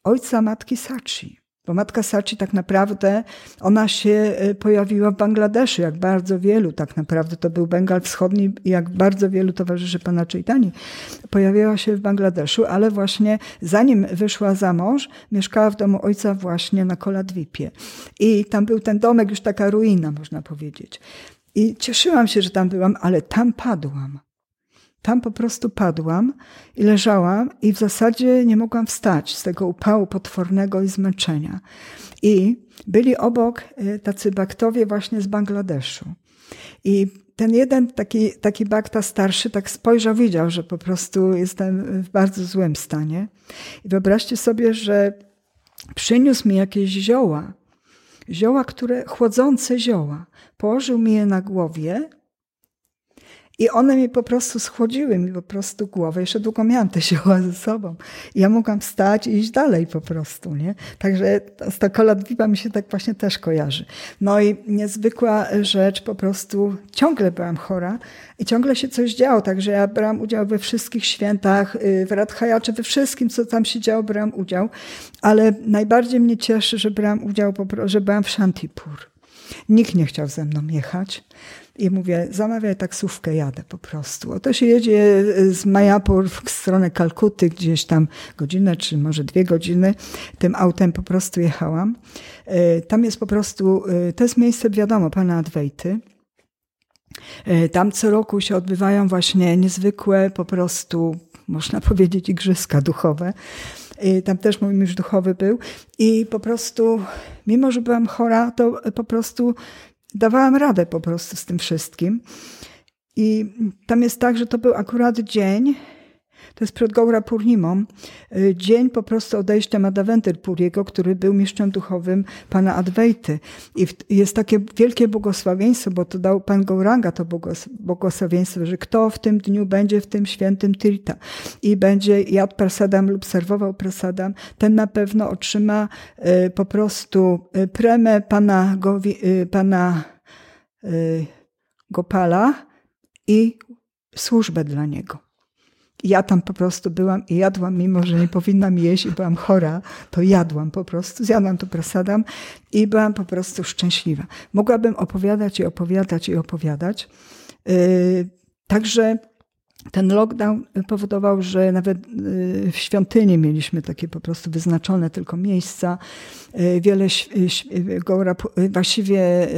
ojca matki Sachi. Bo matka Sachi tak naprawdę, ona się y, pojawiła w Bangladeszu, jak bardzo wielu tak naprawdę, to był Bengal Wschodni, jak bardzo wielu towarzyszy pana Chaitani, pojawiła się w Bangladeszu, ale właśnie zanim wyszła za mąż, mieszkała w domu ojca właśnie na Koladwipie. I tam był ten domek, już taka ruina, można powiedzieć. I cieszyłam się, że tam byłam, ale tam padłam. Tam po prostu padłam i leżałam i w zasadzie nie mogłam wstać z tego upału potwornego i zmęczenia. I byli obok y, tacy baktowie właśnie z Bangladeszu. I ten jeden taki, taki bakta starszy tak spojrzał, widział, że po prostu jestem w bardzo złym stanie. I wyobraźcie sobie, że przyniósł mi jakieś zioła, zioła, które, chłodzące zioła. Położył mi je na głowie i one mi po prostu schłodziły mi po prostu głowę. Jeszcze długo miałam te zioła ze sobą. Ja mogłam wstać i iść dalej po prostu, nie? Także Stokola Dwipa mi się tak właśnie też kojarzy. No i niezwykła rzecz, po prostu ciągle byłam chora i ciągle się coś działo. Także ja brałam udział we wszystkich świętach, y, w Radhajacze, we wszystkim, co tam się działo, brałam udział. Ale najbardziej mnie cieszy, że brałam udział, że byłam w Shantipur. Nikt nie chciał ze mną jechać. I mówię, zamawiaj taksówkę, jadę po prostu. Oto się jedzie z Majapur w stronę Kalkuty, gdzieś tam godzinę, czy może dwie godziny. Tym autem po prostu jechałam. E, tam jest po prostu, e, to jest miejsce, wiadomo, pana Adwejty. E, tam co roku się odbywają właśnie niezwykłe, po prostu, można powiedzieć, igrzyska duchowe. Tam też mój mąż duchowy był. I po prostu, mimo że byłam chora, to po prostu dawałam radę po prostu z tym wszystkim. I tam jest tak, że to był akurat dzień, to jest przed Gaura Purnimą, y, dzień po prostu odejścia Madhaventir Puriego, który był mistrzem duchowym pana Adwejty. I jest takie wielkie błogosławieństwo, bo to dał pan Gauranga to błogosławieństwo, że kto w tym dniu będzie w tym świętym Tirta i będzie jadł prasadam lub serwował prasadam, ten na pewno otrzyma y, po prostu y, premię pana, pana Gopala i służbę dla niego ja tam po prostu byłam i jadłam, mimo że nie powinnam jeść i byłam chora, to jadłam po prostu, zjadłam to prasadam i byłam po prostu szczęśliwa. Mogłabym opowiadać i opowiadać i opowiadać. Yy, także ten lockdown powodował, że nawet yy, w świątyni mieliśmy takie po prostu wyznaczone tylko miejsca. Yy, wiele, właściwie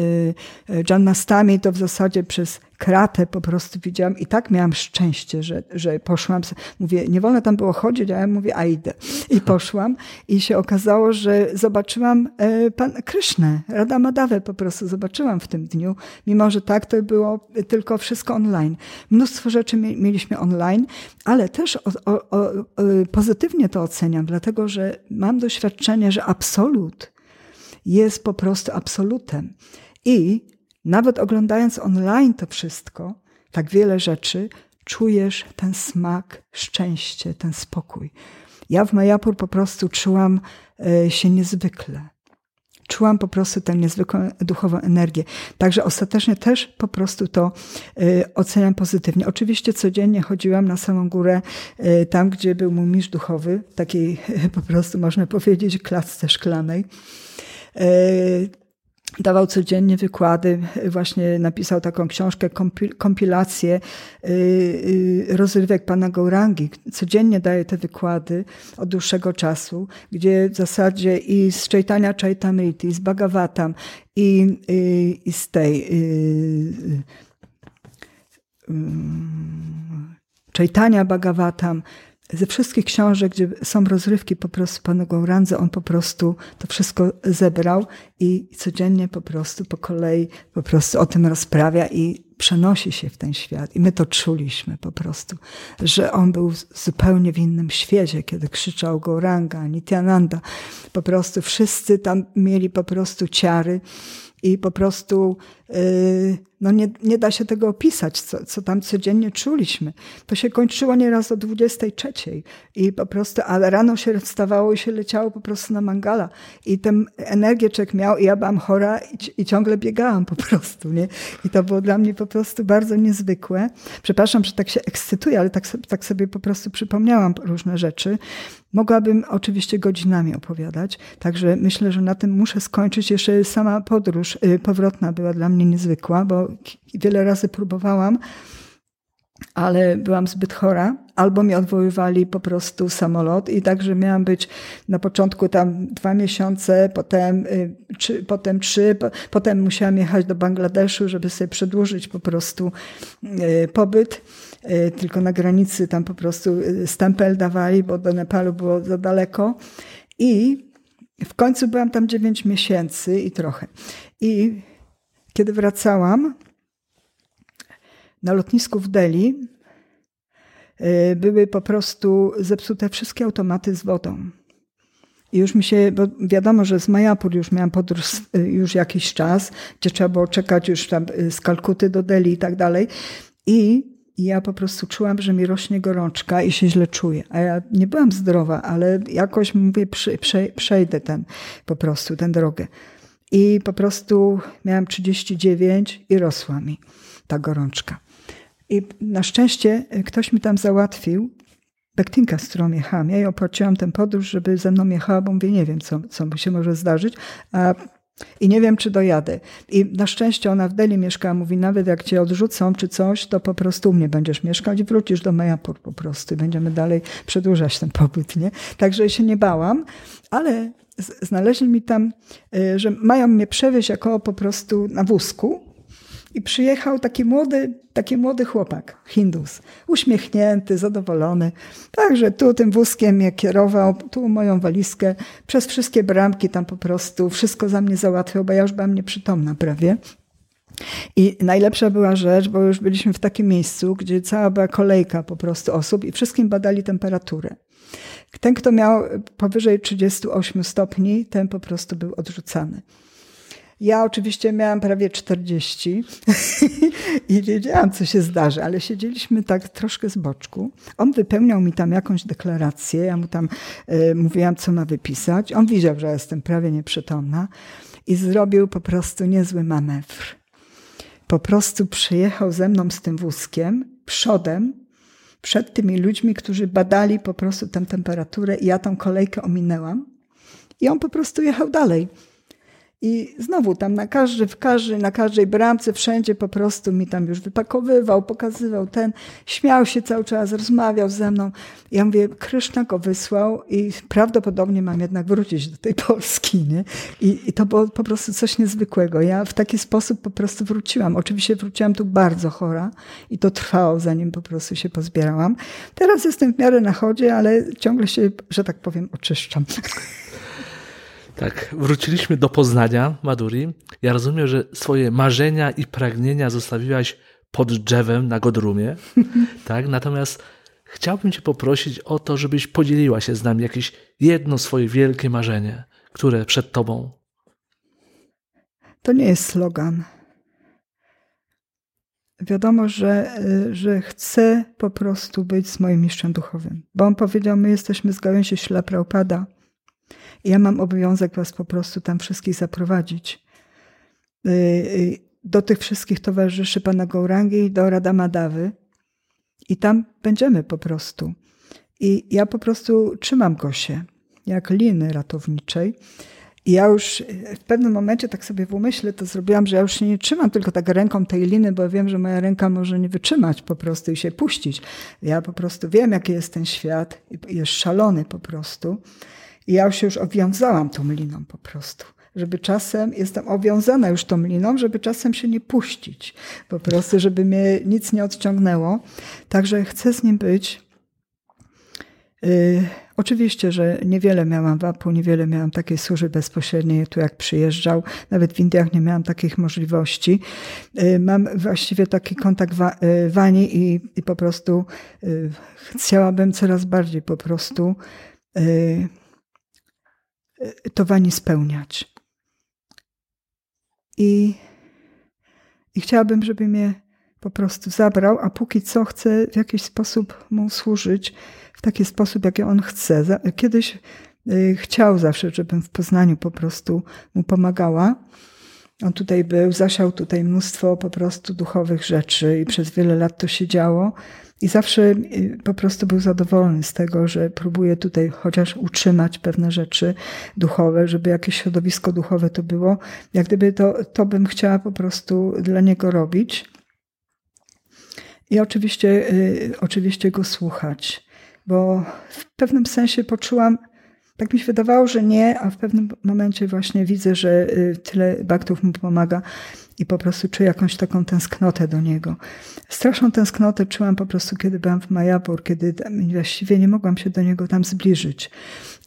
Jannastami to w zasadzie przez kratę po prostu widziałam i tak miałam szczęście, że, że poszłam. Mówię, nie wolno tam było chodzić, a ja mówię, a idę. I poszłam i się okazało, że zobaczyłam e, pan Krysznę, Rada Madawę po prostu zobaczyłam w tym dniu, mimo że tak to było tylko wszystko online. Mnóstwo rzeczy mieliśmy online, ale też o, o, o, pozytywnie to oceniam, dlatego że mam doświadczenie, że absolut jest po prostu absolutem. I nawet oglądając online to wszystko, tak wiele rzeczy, czujesz ten smak, szczęście, ten spokój. Ja w Majapur po prostu czułam e, się niezwykle. Czułam po prostu tę niezwykłą duchową energię. Także ostatecznie też po prostu to e, oceniam pozytywnie. Oczywiście codziennie chodziłam na samą górę, e, tam gdzie był mój mistrz duchowy, takiej po prostu można powiedzieć klatce szklanej dawał codziennie wykłady, właśnie napisał taką książkę, kompilację y, y, rozrywek pana Gourangi. Codziennie daje te wykłady od dłuższego czasu, gdzie w zasadzie i z Chaitanya Chaitamriti, i z Bhagavatam, i, i, i z tej um, Chaitanya Bhagavatam, ze wszystkich książek, gdzie są rozrywki po prostu panu Gourandze, on po prostu to wszystko zebrał i codziennie po prostu po kolei po prostu o tym rozprawia i przenosi się w ten świat. I my to czuliśmy po prostu, że on był zupełnie w innym świecie, kiedy krzyczał Gouranga, Nityananda. Po prostu wszyscy tam mieli po prostu ciary i po prostu yy, no nie, nie da się tego opisać, co, co tam codziennie czuliśmy. To się kończyło nieraz o 23 i po prostu, ale rano się wstawało i się leciało po prostu na mangala i tę energię czek miał i ja byłam chora i, i, ciągle biegałam po prostu, nie? I to było dla mnie po prostu bardzo niezwykłe. Przepraszam, że tak się ekscytuję, ale tak, tak sobie po prostu przypomniałam różne rzeczy. Mogłabym oczywiście godzinami opowiadać, także myślę, że na tym muszę skończyć. Jeszcze sama podróż y, powrotna była dla mnie niezwykła, bo wiele razy próbowałam, ale byłam zbyt chora, albo mi odwoływali po prostu samolot i także miałam być na początku tam dwa miesiące, potem, y, trzy, potem trzy, potem musiałam jechać do Bangladeszu, żeby sobie przedłużyć po prostu y, pobyt. Y, tylko na granicy tam po prostu stempel dawali, bo do Nepalu było za daleko. I w końcu byłam tam dziewięć miesięcy i trochę. I kiedy wracałam na lotnisku w Delhi, były po prostu zepsute wszystkie automaty z wodą. I już mi się, bo wiadomo, że z Majapur już miałam podróż y, już jakiś czas, gdzie trzeba było czekać już tam y, z Kalkuty do Delhi i tak dalej. I ja po prostu czułam, że mi rośnie gorączka i się źle czuję. A ja nie byłam zdrowa, ale jakoś mówię, przejdę ten po prostu, tę drogę. I po prostu miałam 39 i rosła mi ta gorączka. I na szczęście ktoś mi tam załatwił Bektinka, z którą jechałam. Ja jej opłaciłam tę podróż, żeby ze mną jechała, bo mówię, nie wiem, co, co się może zdarzyć. A i nie wiem, czy dojadę. I na szczęście ona w Delhi mieszka, mówi, nawet jak cię odrzucą czy coś, to po prostu u mnie będziesz mieszkać i wrócisz do Majapur po prostu. Będziemy dalej przedłużać ten pobyt, nie? Także się nie bałam, ale znaleźli mi tam, y, że mają mnie przewieźć jako po prostu na wózku. I przyjechał taki młody, taki młody chłopak, Hindus, uśmiechnięty, zadowolony. Także tu tym wózkiem mnie kierował, tu moją walizkę, przez wszystkie bramki tam po prostu wszystko za mnie załatwiał, bo ja już byłam nieprzytomna prawie. I najlepsza była rzecz, bo już byliśmy w takim miejscu, gdzie cała była kolejka po prostu osób i wszystkim badali temperaturę. Ten, kto miał powyżej 38 stopni, ten po prostu był odrzucany. Ja oczywiście miałam prawie 40 i wiedziałam, co się zdarzy, ale siedzieliśmy tak troszkę z boczku. On wypełniał mi tam jakąś deklarację, ja mu tam y, mówiłam, co ma wypisać. On widział, że jestem prawie nieprzytomna i zrobił po prostu niezły manewr. Po prostu przyjechał ze mną z tym wózkiem, przodem, przed tymi ludźmi, którzy badali po prostu tę temperaturę i ja tą kolejkę ominęłam. I on po prostu jechał dalej. I znowu tam na każdy, w każdej, na każdej bramce, wszędzie po prostu mi tam już wypakowywał, pokazywał ten, śmiał się cały czas, rozmawiał ze mną. Ja mówię, Kryszna go wysłał i prawdopodobnie mam jednak wrócić do tej Polski, nie? I, I to było po prostu coś niezwykłego. Ja w taki sposób po prostu wróciłam. Oczywiście wróciłam tu bardzo chora i to trwało, zanim po prostu się pozbierałam. Teraz jestem w miarę na chodzie, ale ciągle się, że tak powiem, oczyszczam. Tak, wróciliśmy do Poznania, Maduri. Ja rozumiem, że swoje marzenia i pragnienia zostawiłaś pod drzewem na Godrumie, tak? Natomiast chciałbym cię poprosić o to, żebyś podzieliła się z nami jakieś jedno swoje wielkie marzenie, które przed tobą. To nie jest slogan. Wiadomo, że, że chcę po prostu być z moim mistrzem duchowym. Bo on powiedział, my jesteśmy z gałęzi Ślapraupada. I ja mam obowiązek was po prostu tam wszystkich zaprowadzić. Y, y, do tych wszystkich towarzyszy pana Gourangi i do Radama Dawy. I tam będziemy po prostu. I ja po prostu trzymam go się, jak liny ratowniczej. I ja już w pewnym momencie tak sobie w umyśle to zrobiłam, że ja już się nie trzymam tylko tak ręką tej liny, bo wiem, że moja ręka może nie wytrzymać po prostu i się puścić. Ja po prostu wiem, jaki jest ten świat jest szalony po prostu. I ja się już owiązałam tą liną po prostu. Żeby czasem, jestem owiązana już tą liną, żeby czasem się nie puścić. Po prostu, żeby mnie nic nie odciągnęło. Także chcę z nim być. Yy, oczywiście, że niewiele miałam wapu, niewiele miałam takiej służby bezpośredniej, tu jak przyjeżdżał. Nawet w Indiach nie miałam takich możliwości. Yy, mam właściwie taki kontakt wa, yy, Wani i, i po prostu y, chciałabym coraz bardziej po prostu y, to wani spełniać. I, I chciałabym, żeby mnie po prostu zabrał, a póki co chcę w jakiś sposób mu służyć, w taki sposób, jaki on chce. Kiedyś y, chciał zawsze, żebym w Poznaniu po prostu mu pomagała. On tutaj był, zasiał tutaj mnóstwo po prostu duchowych rzeczy i przez wiele lat to się działo. I zawsze y, po prostu był zadowolony z tego, że próbuje tutaj chociaż utrzymać pewne rzeczy duchowe, żeby jakieś środowisko duchowe to było. Jak gdyby to, to bym chciała po prostu dla niego robić. I oczywiście, y, oczywiście go słuchać, bo w pewnym sensie poczułam, tak mi się wydawało, że nie, a w pewnym momencie właśnie widzę, że y, tyle baktów mu pomaga i po prostu czuję jakąś taką tęsknotę do niego. Straszną tęsknotę czułam po prostu, kiedy byłam w Majapur, kiedy właściwie nie mogłam się do niego tam zbliżyć.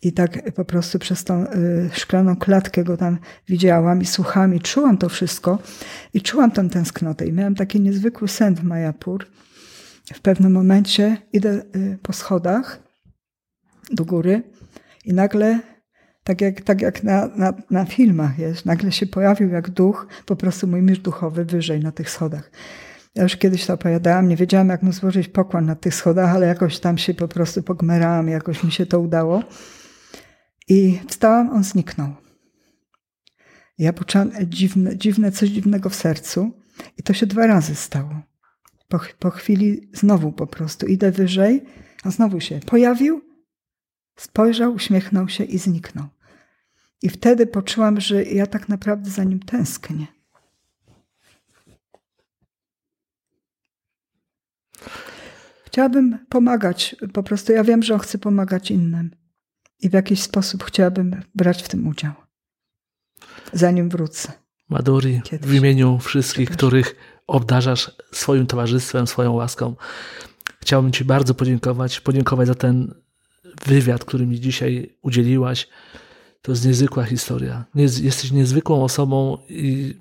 I tak po prostu przez tą y, szklaną klatkę go tam widziałam i słuchałam i czułam to wszystko i czułam tę tęsknotę. I miałam taki niezwykły sen w Majapur. W pewnym momencie idę y, po schodach do góry i nagle tak jak, tak jak na, na, na filmach jest, nagle się pojawił jak duch, po prostu mój mistrz duchowy wyżej na tych schodach. Ja już kiedyś to opowiadałam, nie wiedziałam jak mu złożyć pokłon na tych schodach, ale jakoś tam się po prostu pogmerałam, jakoś mi się to udało. I wstałam, on zniknął. Ja poczułam dziwne, dziwne, coś dziwnego w sercu i to się dwa razy stało. Po, po chwili znowu po prostu idę wyżej, a znowu się pojawił, spojrzał, uśmiechnął się i zniknął. I wtedy poczułam, że ja tak naprawdę za nim tęsknię. Chciałabym pomagać, po prostu ja wiem, że on chce pomagać innym. I w jakiś sposób chciałabym brać w tym udział. Zanim wrócę. Maduri, Kiedyś. w imieniu wszystkich, których obdarzasz swoim towarzystwem, swoją łaską, chciałbym Ci bardzo podziękować, podziękować za ten wywiad, który mi dzisiaj udzieliłaś. To jest niezwykła historia. Jesteś niezwykłą osobą, i,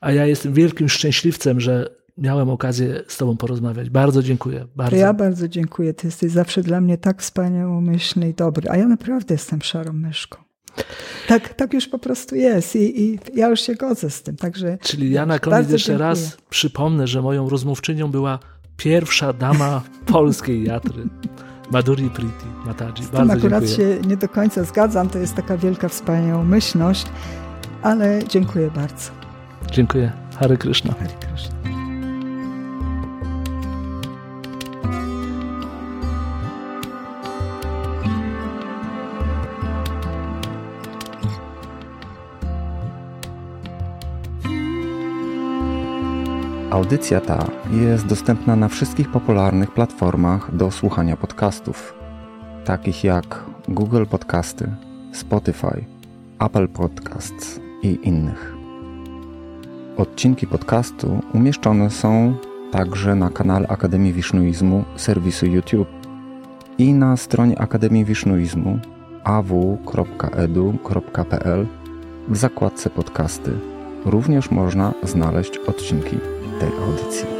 a ja jestem wielkim szczęśliwcem, że miałem okazję z Tobą porozmawiać. Bardzo dziękuję. Bardzo. Ja bardzo dziękuję. Ty jesteś zawsze dla mnie tak wspaniałomyślny i dobry. A ja naprawdę jestem szarą myszką. Tak, tak już po prostu jest I, i ja już się godzę z tym. Także Czyli ja na koniec jeszcze dziękuję. raz przypomnę, że moją rozmówczynią była pierwsza dama polskiej jatry. Maduri Priti Mataji. Z tym akurat dziękuję. się nie do końca zgadzam, to jest taka wielka wspaniałomyślność, ale dziękuję bardzo. Dziękuję. Hare Krishna. Hare Krishna. Audycja ta jest dostępna na wszystkich popularnych platformach do słuchania podcastów, takich jak Google Podcasty, Spotify, Apple Podcasts i innych. Odcinki podcastu umieszczone są także na kanale Akademii Wisznuizmu serwisu YouTube i na stronie Akademii Wisznuizmu aw.edu.pl w zakładce podcasty również można znaleźć odcinki tej audycji.